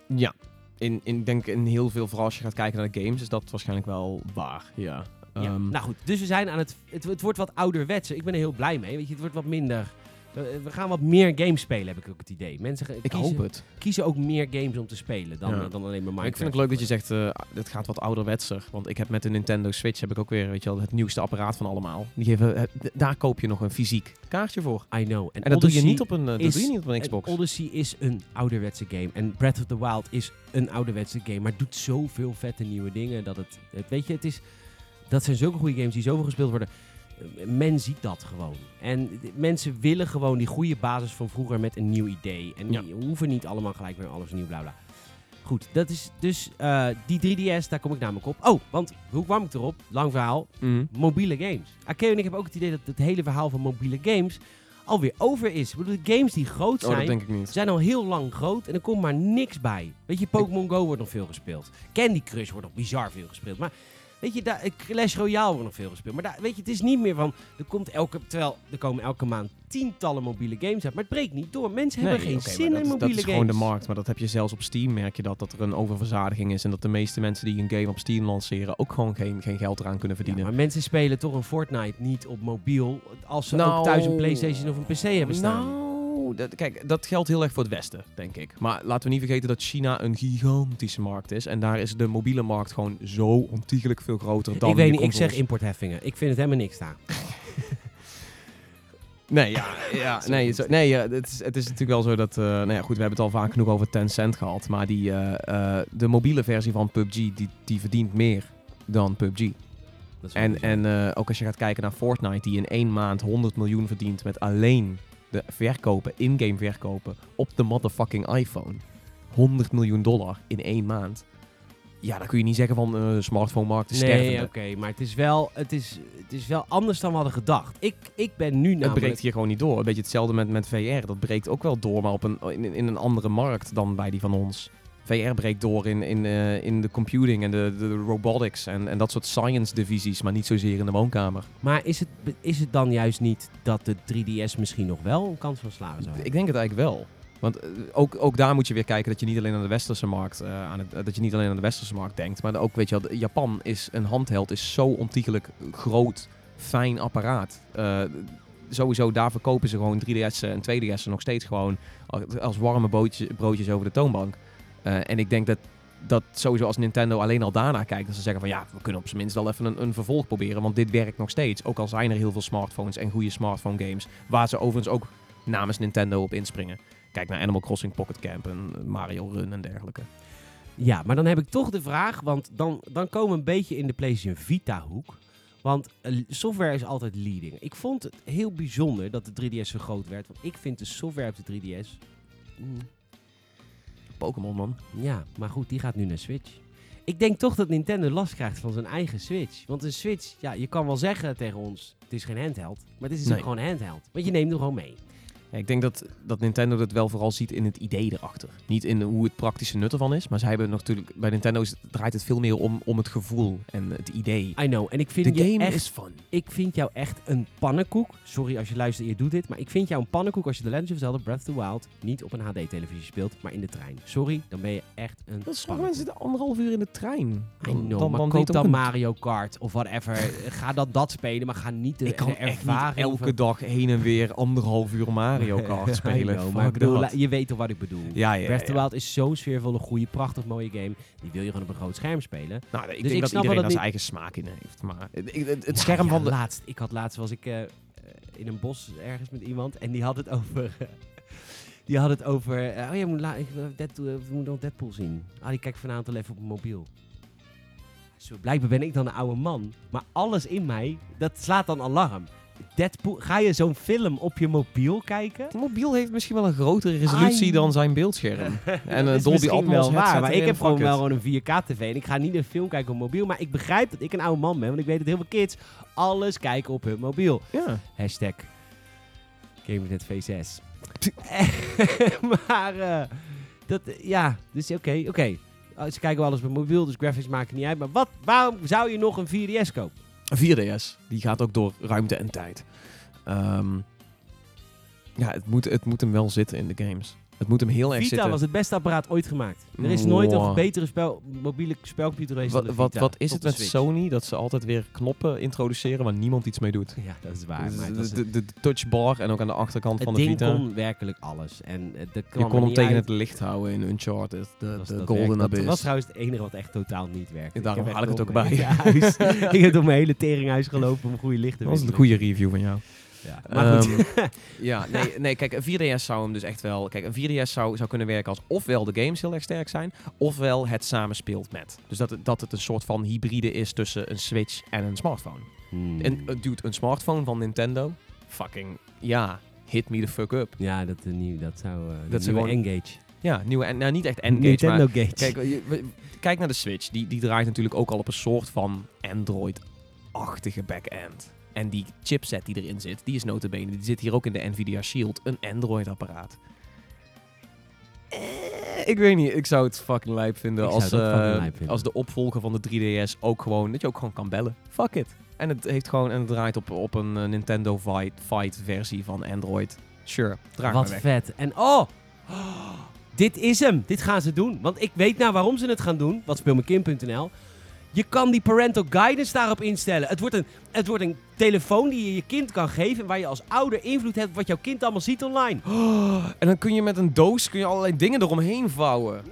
Ja. In, in, denk in heel veel, vooral als je gaat kijken naar de games, is dat waarschijnlijk wel waar. Ja. Ja. Ehm, Nou goed, dus we zijn aan het, het... Het wordt wat ouderwetser. Ik ben er heel blij mee. Weet je, het wordt wat minder We, gaan wat meer games spelen, heb ik ook het idee. Mensen Ik kiezen, hoop het. kiezen ook meer games om te spelen dan, Ja. eh, dan alleen maar Minecraft. Maar ik vind het leuk dat je zegt, eh het gaat wat ouderwetser. Want ik heb met de Nintendo Switch heb ik ook weer weet je wel, het nieuwste apparaat van allemaal. Die geven, eh, daar koop je nog een fysiek kaartje voor. I know. En dat doe je niet op een, dat doe je niet op een en Xbox. Odyssey is een ouderwetse game. En Breath of the Wild is een ouderwetse game. Maar doet zoveel vette nieuwe dingen. Dat het, het weet je, het is, dat zijn zulke goede games die zoveel gespeeld worden. Eh, Men ziet dat gewoon. En mensen willen gewoon die goede basis van vroeger met een nieuw idee. En Ja. die hoeven niet allemaal gelijk weer alles nieuw, bla bla. Goed, dat is dus eh, die 3DS, daar kom ik namelijk op. Oh, want hoe kwam ik erop? Lang verhaal Mhm. mobiele games. Akeo en ik hebben ook het idee dat het hele verhaal van mobiele games alweer over is. Ik bedoel, de games die groot Oh, zijn, zijn al heel lang groot en er komt maar niks bij. Weet je, Pokémon Go wordt nog veel gespeeld. Candy Crush wordt nog bizar veel gespeeld. Maar weet je, daar, eh, Clash Royale wordt nog veel gespeeld. Maar daar, weet je, het is niet meer van, er komt elke, terwijl er komen elke maand tientallen mobiele games uit. Maar het breekt niet door. Mensen hebben geen zin dat, in mobiele Dat is games. gewoon de markt. Maar dat heb je zelfs op Steam, merk je dat, dat er een oververzadiging is. En dat de meeste mensen die een game op Steam lanceren ook gewoon geen, geen geld eraan kunnen Ja, verdienen. maar mensen spelen toch een Fortnite niet op mobiel als ze Nou, ook thuis een Playstation of een PC hebben staan. Nou, dat, kijk, dat geldt heel erg voor het Westen, denk ik. Maar laten we niet vergeten dat China een gigantische markt is. En daar is de mobiele markt gewoon zo ontiegelijk veel groter dan ik weet niet, ik zeg importheffingen. Ik vind het helemaal niks staan. Nee, ja, ja, nee, zo, nee ja, het, is, het is natuurlijk wel zo dat... eh, nou ja, goed, we hebben het al vaak genoeg over Tencent gehad. Maar die, eh, eh, de mobiele versie van PUBG, die, die verdient meer dan PUBG. En, en ook als je gaat kijken naar Fortnite, die in één maand 100 miljoen verdient met alleen de verkopen, in-game verkopen, op de motherfucking iPhone. 100 miljoen dollar in één maand. Ja, dan kun je niet zeggen van eh smartphone-markt is Nee, oké, maar het is, wel, het, is, het is wel anders dan we hadden gedacht. Ik, ik ben nu Het namelijk... breekt hier gewoon niet door. Een beetje hetzelfde met, met VR. Dat breekt ook wel door, maar op een, in, in een andere markt dan bij die van ons. VR breekt door in, in, eh, in de computing en de, de robotics en, en dat soort science divisies, maar niet zozeer in de woonkamer. Maar is het, is het dan juist niet dat de 3DS misschien nog wel een kans van slagen zou hebben? Ik denk het eigenlijk wel. Want eh, ook, ook daar moet je weer kijken dat je niet alleen aan de westerse markt, eh, aan het, dat je niet alleen aan de westerse markt denkt, maar ook weet je wel, Japan is een handheld is zo ontiegelijk groot, fijn apparaat. Sowieso daar verkopen ze gewoon 3DS'en en 2DS'en nog steeds gewoon als- warme bootje, broodjes over de toonbank. Eh, en ik denk dat dat sowieso als Nintendo alleen al daarna kijkt, dat ze zeggen van ja, we kunnen op zijn minst wel even een, een vervolg proberen, want dit werkt nog steeds. Ook al zijn er heel veel smartphones en goede smartphone games, waar ze overigens ook namens Nintendo op inspringen. Kijk naar Animal Crossing Pocket Camp en Mario Run en dergelijke. Ja, maar dan heb ik toch de vraag, want dan, dan komen we een beetje in de PlayStation Vita hoek. Want eh, software is altijd leading. Ik vond het heel bijzonder dat de 3DS zo groot werd. Want ik vind de software op de 3DS... mm, Pokémon man. ja, maar goed, die gaat nu naar Switch. Ik denk toch dat Nintendo last krijgt van zijn eigen Switch. Want een Switch, ja, je kan wel zeggen tegen ons... Het is geen handheld, maar het is Nee. ook gewoon handheld. Want je neemt hem gewoon mee. Ja, ik denk dat, dat Nintendo dat wel vooral ziet in het idee erachter. Niet in hoe het praktische nut ervan is, maar zij hebben natuurlijk bij Nintendo is- draait het veel meer om, om het gevoel en het idee. I know, en ik vind De je game echt is fun. Ik vind jou echt een pannenkoek. Sorry als je luistert en je doet dit. Maar ik vind jou een pannenkoek als je The Legend of Zelda Breath of the Wild niet op een HD-televisie speelt, maar in de trein. Sorry, dan ben je echt een Dat is mensen zitten anderhalf uur in de trein. I Dan, know, dan, maar dan koop dan een- Mario Kart of whatever. ga dat dat spelen, maar ga niet de, Ik kan de echt niet ervaring... elke van- dag heen en weer anderhalf uur Mario Kart I spelen. know, maar Fuck ik bedoel, dat. je weet toch wat ik bedoel. Ja, ja, Breath of the ja. Wild is zo'n sfeervolle, goede, prachtig mooie game. Die wil je gewoon op een groot scherm spelen. Nou, ik Dus denk ik dat snap iedereen wel daar zijn eigen smaak in heeft. Maar het, het, het Nou scherm ja, van de... Laatst, ik had laatst was ik eh, eh, in een bos ergens met iemand en die had het over... die had het over... eh, oh ja, moet la- ik, Deadpool, moeten nog Deadpool zien. Ah, die kijkt vanavond al even op mijn mobiel. Zo, blijkbaar ben ik dan een oude man. Maar alles in mij, dat slaat dan alarm. Deadpool, ga je zo'n film op je mobiel kijken? Het mobiel heeft misschien wel een grotere resolutie dan zijn beeldscherm. en uh, is Dolby Atmos wel waar, maar ik heb gewoon wel gewoon een 4K-tv en ik ga niet een film kijken op mobiel. Maar ik begrijp dat ik een oude man ben, want ik weet dat heel veel kids alles kijken op hun mobiel. Ja. Hashtag GamersNet V6. maar, eh, dat, ja, dus oké, oké. Oh, Ze kijken wel alles op mobiel, dus graphics maken niet uit. Maar wat, waarom zou je nog een 4DS kopen? Een 4DS. Die gaat ook door ruimte en tijd. Ehm, Ja, het moet, het moet hem wel zitten in de games. Het moet hem heel erg Vita zitten. was het beste apparaat ooit gemaakt. Er is nooit Mwah. een betere spel, mobiele spelcomputer geweest Wat, dan de wat, Vita wat is op het de met Switch. Sony dat ze altijd weer knoppen introduceren waar niemand iets mee doet? Ja, dat is waar. Dus Maar het, de, de, de touchbar en ook aan de achterkant het van de ding Vita. kon werkelijk alles. En eh, je kon hem tegen het licht houden in Uncharted, de, Dat was- de dat Golden Abyss. Dat was trouwens het enige wat echt totaal niet werkte. Daarom heb haal ik echt het ook bij. mijn huis- ik heb door mijn hele teringhuis gelopen om goede lichten dat was te een goede review van jou. Ja, maar goed. Ehm, ja, nee, nee, kijk, een 4DS zou hem dus echt wel... Kijk, een 4DS zou, zou kunnen werken als ofwel de games heel erg sterk zijn, ofwel het samenspeelt met. Dus dat, het- dat het een soort van hybride is tussen een Switch en een smartphone. Hmm. En uh, dude, een smartphone van Nintendo? Fucking, ja, hit me the fuck up. Ja, dat, eh, nieuw, dat zou... eh Dat Engage. Ja, nieuwe, en nou niet echt Engage, Nintendo maar... Gage. Kijk, kijk naar de Switch. Die, die draait natuurlijk ook al op een soort van Android-achtige back-end. En die chipset die erin zit, die is notabene, die zit hier ook in de Nvidia Shield, een Android-apparaat. Eh, ik weet niet, ik zou het fucking lijp vinden Ik als, fucking eh, lijp vinden. als de opvolger van de 3DS ook gewoon, dat je ook gewoon kan bellen. Fuck it. En het heeft gewoon, en het draait op, op een eh, Nintendo Fight, Fight versie van Android. Sure, draai Wat vet. En oh, dit is hem. Dit gaan ze doen. Want ik weet nou waarom ze het gaan doen. Wat speelmekim.nl. Je kan die parental guidance daarop instellen. Het wordt, een, het wordt een telefoon die je je kind kan geven. Waar je als ouder invloed hebt op wat jouw kind allemaal ziet online. En dan kun je met een doos kun je allerlei dingen eromheen vouwen.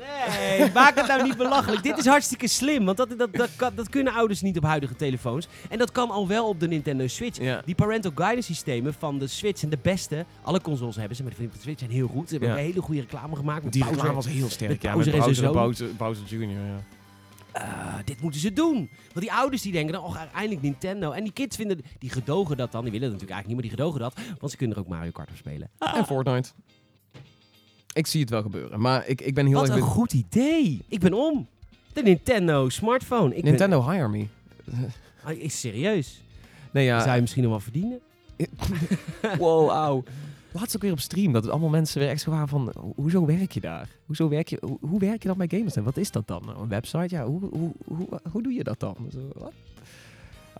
Nee, maak het nou niet belachelijk. Dit is hartstikke slim. Want dat, dat, dat, dat kunnen ouders niet op huidige telefoons. En dat kan al wel op de Nintendo Switch. Ja. Die parental guidance systemen van de Switch zijn de beste. Alle consoles hebben ze, maar de Switch zijn heel goed. Ze hebben Ja. een hele goede reclame gemaakt. Die reclame was heel sterk, met ja. Bowser met. Bowser, Bowser Jr., ja. Eh, dit moeten ze doen. Want die ouders die denken dan, oh, eindelijk Nintendo. En die kids vinden, die gedogen dat dan. Die willen het natuurlijk eigenlijk niet, maar die gedogen dat. Want ze kunnen er ook Mario Kart op spelen. En Fortnite. Ik zie het wel gebeuren, maar ik, ik ben heel Wat erg... een ben- goed idee. Ik ben om. De Nintendo smartphone. Ik Nintendo hire me. Ben, Ah, is serieus. Nee, ja. Zou je misschien nog wel verdienen? wow, auw. Laatst ook weer op stream, dat het allemaal mensen weer echt zo waren van... ho- Hoezo werk je daar? Hoezo werk je, hoe, hoe werk je dan bij gamers? En wat is dat dan? Een website? Ja, hoe, hoe, hoe, hoe doe je dat dan? Zo, wat?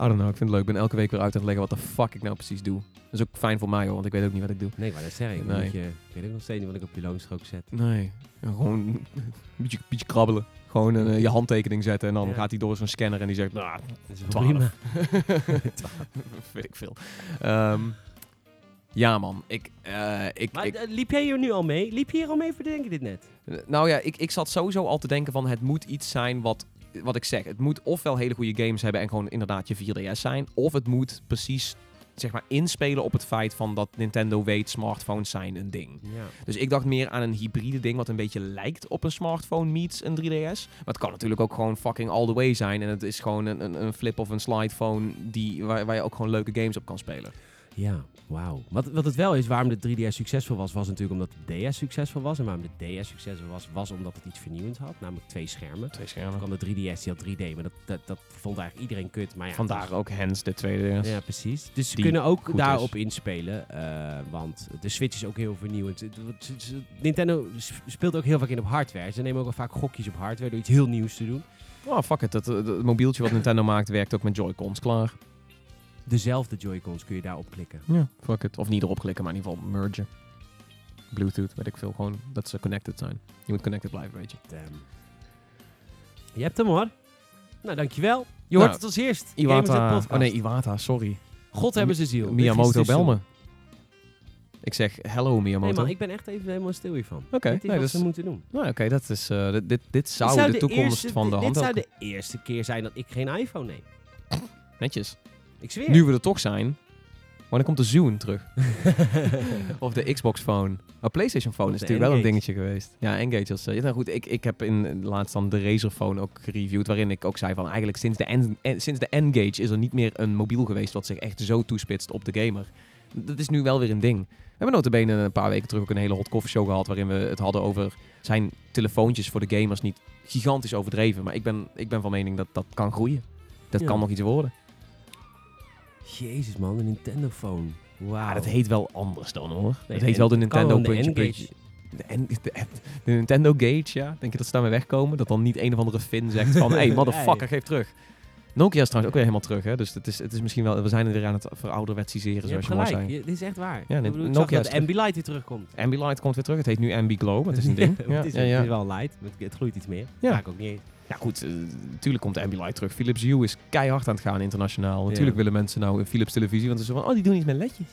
I don't know, ik vind het leuk. Ik ben elke week weer uit aan het leggen wat de fuck ik nou precies doe. Dat is ook fijn voor mij hoor, want ik weet ook niet wat ik doe. Nee, maar dat zeg ik. Nee. Je, ik weet ook nog steeds niet wat ik op je loonstrook zet. Nee, ja, gewoon een beetje, beetje krabbelen. Gewoon een, eh, je handtekening zetten en dan Ja. gaat hij door zo'n scanner en die zegt... Nou, Dat is prima. weet ik veel. Ehm, ja man, ik... eh, ik, Maar ik eh, liep jij hier nu al mee? Liep je hier al mee voor denk je dit net? Eh, Nou ja, ik, ik zat sowieso al te denken van het moet iets zijn wat, wat ik zeg. Het moet ofwel hele goede games hebben en gewoon inderdaad je 4DS zijn. Of het moet precies zeg maar inspelen op het feit van dat Nintendo weet smartphones zijn een ding. Ja. Dus ik dacht meer aan een hybride ding wat een beetje lijkt op een smartphone meets een 3DS. Maar het kan natuurlijk ook gewoon fucking all the way zijn. En het is gewoon een, een, een flip of een slidephone die, waar, waar je ook gewoon leuke games op kan spelen. Ja, wauw. Wat, wat het wel is, waarom de 3DS succesvol was, was natuurlijk omdat de DS succesvol was. En waarom de DS succesvol was, was omdat het iets vernieuwends had. Namelijk twee schermen. Twee schermen. kwam de 3DS, die had 3D, maar dat, dat, dat vond eigenlijk iedereen kut. Maar ja, Vandaar ook hens de 2DS. Ja, precies. Dus ze kunnen ook daarop is. inspelen. eh, want de Switch is ook heel vernieuwend. Het- het- het- het- Nintendo speelt ook heel vaak in op hardware. Ze nemen ook wel vaak gokjes op hardware door iets heel nieuws te doen. Oh, fuck it. Dat, dat, dat mobieltje wat Nintendo maakt werkt ook met Joy-Cons. Klaar. Dezelfde Joy-Cons kun je daarop klikken. Ja, fuck it. Of niet erop klikken, maar in ieder geval mergen. Bluetooth, weet ik veel. Gewoon dat ze connected zijn. Je moet connected blijven, weet je. Damn. Je hebt hem hoor. Nou, dankjewel. Je Nou, hoort het als eerst. Iwata. Oh nee, Iwata, sorry. God hebben ze ziel. Miyamoto, bel me. Ik zeg, hello Nee Miyamoto. man, ik ben echt even helemaal stil hiervan. Oké, dit is nee, wat ze moeten doen. Nou, oké, dat is, eh, dit, dit, dit zou, Dit de toekomst eerste- van de hand Dit zou de eerste keer zijn dat ik geen iPhone neem. Netjes. Ik zweer. Nu we er toch zijn, wanneer komt de Zoom terug? of de Xbox Phone. Maar PlayStation Phone is natuurlijk wel een dingetje geweest. Ja, Engage als... eh, ja, nou goed, ik, ik heb in in laatst dan de Razer Phone ook gereviewd, waarin ik ook zei van eigenlijk sinds de, en- sinds de N-Gage is er niet meer een mobiel geweest wat zich echt zo toespitst op de gamer. Dat is nu wel weer een ding. We hebben notabene een paar weken terug ook een hele hot coffee show gehad waarin we het hadden over zijn telefoontjes voor de gamers niet gigantisch overdreven. Maar ik ben, ik ben van mening dat dat kan groeien. Dat Ja. kan nog iets worden. Jezus man, een Nintendo phone. Wauw. Ah, dat heet wel anders dan hoor. Het heet wel de het Nintendo wel de puntje, N-Gage. puntje. De, N- de, de Nintendo Gage, ja. Denk je dat ze daarmee wegkomen? Dat dan niet een of andere Fin zegt van... hey, motherfucker, geef terug. Nokia is trouwens ook weer helemaal terug, hè? Dus het is, het is misschien wel... We zijn er weer aan het verouderwetsiseren, zoals je mooi zei. Je- dit is echt waar. Ja, bedoel, ik Nokia dat. Ambilight weer terugkomt. Ambilight komt weer terug. Het heet nu Ambi Glow. Het is een ding. Ja, het, is, ja, het ja. is wel light. Het, het gloeit iets meer. Ja. Ja. ik ook niet. Ja, goed. eh, natuurlijk komt Ambilight terug. Philips Hue is keihard aan het gaan internationaal. Natuurlijk Ja. willen mensen nou een Philips televisie. Want ze zo van, oh, die doen iets met ledjes.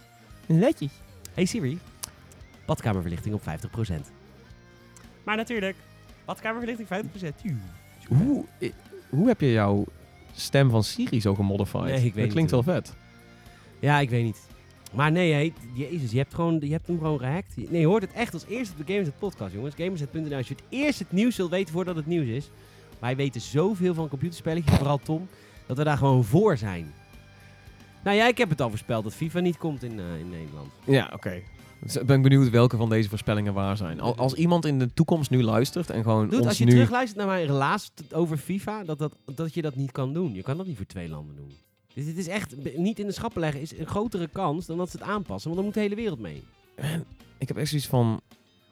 Ledjes. Hey Siri, badkamerverlichting op 50%. Maar natuurlijk, badkamerverlichting 50%. Hoe, eh, hoe heb je jouw stem van Siri zo gemodified? Nee, ik weet dat niet klinkt wel vet. Ja, ik weet niet. Maar nee, hey, jezus, je hebt, gewoon, je hebt hem gewoon gehackt. Nee, je hoort het echt als eerste op de Gamersnet podcast, jongens. Gamersnet.nl, als je het eerst het nieuws wilt weten voordat het nieuws is. Wij weten zoveel van computerspelletjes, vooral Tom, dat we daar gewoon voor zijn. Nou ja, ik heb het al voorspeld dat FIFA niet komt in, eh, in Nederland. Ja, oké. Dus ik ben benieuwd welke van deze voorspellingen waar zijn. Al- Als iemand in de toekomst nu luistert en gewoon ons als je nu... terugluistert naar mijn relaas t- over FIFA, dat, dat, dat je dat niet kan doen. Je kan dat niet voor twee landen doen. Dus het is echt, niet in de schappen leggen is een grotere kans dan dat ze het aanpassen. Want dan moet de hele wereld mee. Ik heb echt zoiets van...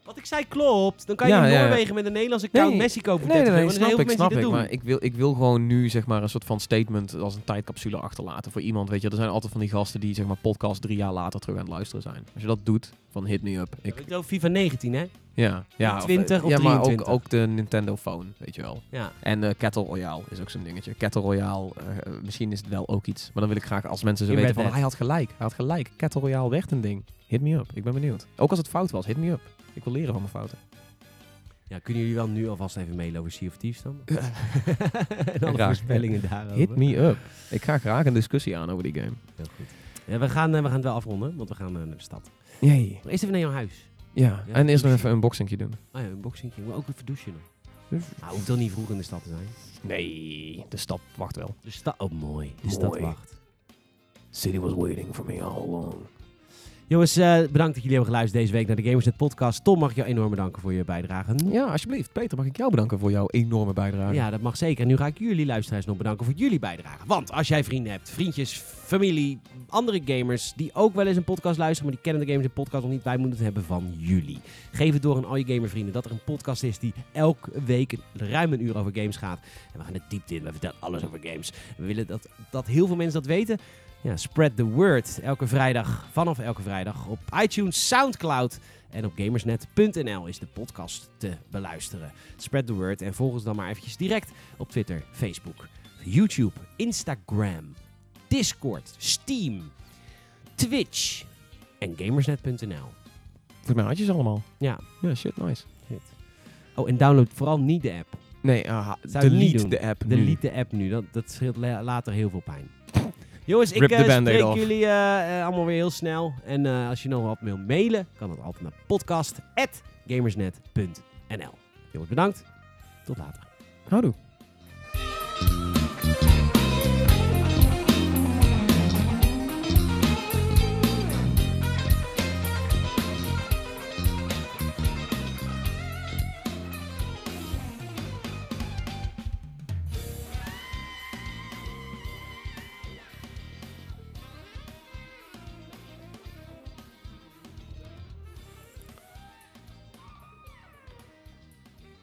Wat ik zei klopt. Dan kan je Ja, in ja, ja. Noorwegen met een Nederlandse account Nee. Messi kopen voor Nee, nee, 30 nee, euro. snap ik, snap ik. veel Maar ik wil, ik wil gewoon nu zeg maar een soort van statement als een tijdcapsule achterlaten voor iemand. Weet je, er zijn altijd van die gasten die zeg maar podcast drie jaar later terug aan het luisteren zijn. Als je dat doet, van hit me up. Ik, doen. Ik FIFA 19, hè? ja, ja, Niet 20 of ja, maar ook, 23. ook de Nintendo Phone, weet je wel. Ja. En eh Kettle Royale is ook zo'n dingetje. Kettle Royale, eh, misschien is het wel ook iets. Maar dan wil ik graag als mensen zo weten van hij had gelijk. Hij had gelijk. Kettle Royale werd een ding. Hit me up. Ik ben benieuwd. Ook als het fout was, hit me up. Ik wil leren van mijn fouten. ja, kunnen jullie wel nu alvast even mailen over Sea of Thieves dan? en alle Graag. voorspellingen daarover. Hit me up. Ik ga graag een discussie aan over die game. Heel goed. Ja, we, gaan, eh, we gaan het wel afronden, want we gaan eh, naar de stad. Jee. Maar eerst even naar jouw huis. Ja, Ja, en eerst nog even een boxingje doen. Oh ja, een boxing. Maar ook even douchen nog. Nou, hoeft dan niet vroeg in de stad te zijn. Nee, de stad wacht wel. De stad, oh mooi. De Mooi. stad wacht. City was waiting for me all along. Jongens, eh, bedankt dat jullie hebben geluisterd deze week naar de Gamersnet podcast. Tom, mag ik jou enorm bedanken voor je bijdrage. Ja, alsjeblieft. Peter, mag ik jou bedanken voor jouw enorme bijdrage? Ja, dat mag zeker. En nu ga ik jullie luisteraars nog bedanken voor jullie bijdrage. Want als jij vrienden hebt, vriendjes, familie, andere gamers die ook wel eens een podcast luisteren, maar die kennen de Gamers podcast nog niet, wij moeten het hebben van jullie. Geef het door aan al je gamervrienden dat er een podcast is die elke week ruim een uur over games gaat. En we gaan de diepte in, we vertellen alles over games. We willen dat, dat heel veel mensen dat weten. Ja, spread the word. Elke vrijdag, vanaf elke vrijdag op iTunes, Soundcloud en op gamersnet.nl is de podcast te beluisteren. Spread the word en volg ons dan maar eventjes direct op Twitter, Facebook, YouTube, Instagram, Discord, Steam, Twitch en gamersnet.nl. Volgens mij had je ze allemaal. Ja. Ja, shit, nice. Oh, en download vooral niet de app. Nee, uh, delete de app nu. Delete de app nu, dat, dat scheelt la- later heel veel pijn. Jongens, ik Rip eh, spreek off. jullie eh, eh, allemaal weer heel snel. En als je nog wat wil mailen, kan dat altijd naar podcast.gamersnet.nl. Jongens, bedankt. Tot later. Houdoe.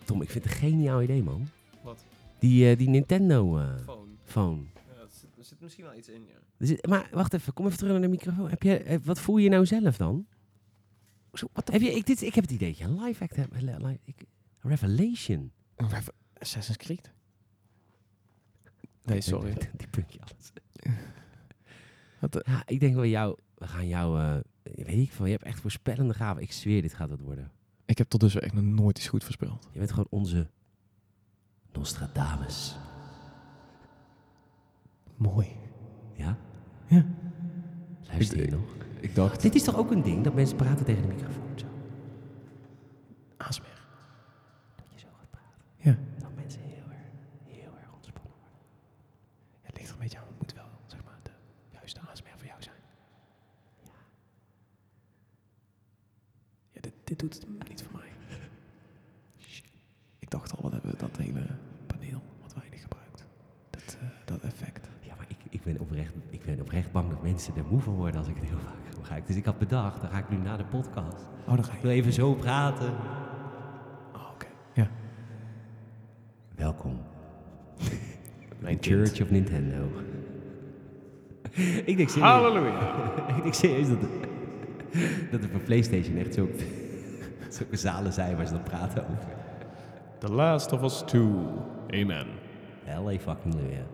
Tom, ik vind het een geniaal idee, man. Wat? Die, eh, die Nintendo eh, Phone. phone. er, zit, misschien wel iets in, ja. Dus, maar wacht even, kom even terug naar de microfoon. Heb je, eh, wat voel je nou zelf dan? Zo, wat Heb je, ik, dit, ik heb het idee een live act hebt. li- li- ik- Revelation. Assassin's Creed? Nee, sorry. Die puntje alles. Wat, Ja, ik denk wel jou, we gaan jou, eh, weet ik veel, je hebt echt voorspellende gaven. Ik zweer, dit gaat het worden. Ik heb tot dusver echt nog nooit iets goed voorspeld. Je bent gewoon onze Nostradamus. Mooi. Ja? Ja. Luister je nog? Ik dacht... Dit is toch ook een ding, dat mensen praten tegen de microfoon zo? ASMR. Dat je zo gaat praten. Ja. Dat mensen heel erg, heel erg ontspannen worden. Het ligt er een beetje aan. Het moet wel, zeg maar, de juiste ASMR voor jou zijn. Ja, dit, dit doet het niet voor mij. Shit. Ik dacht al, wat hebben we dat hele paneel wat weinig gebruikt. Dat, eh, dat effect. Ja, maar ik, ik, ben oprecht, ik ben oprecht bang dat mensen er moe van worden als ik het heel vaak gebruik. Dus ik had bedacht, dan ga ik nu na de podcast. Oh, dan ga Ik wil even zo praten. Oh, oké. Ja. Welkom Mijn. Church of Nintendo. ik denk serieus, Halleluja. ik denk serieus dat, dat er voor PlayStation echt zo, zulke zalen zijn waar ze dan praten over. The Last of Us 2. Amen. LA fucking Leeuwen.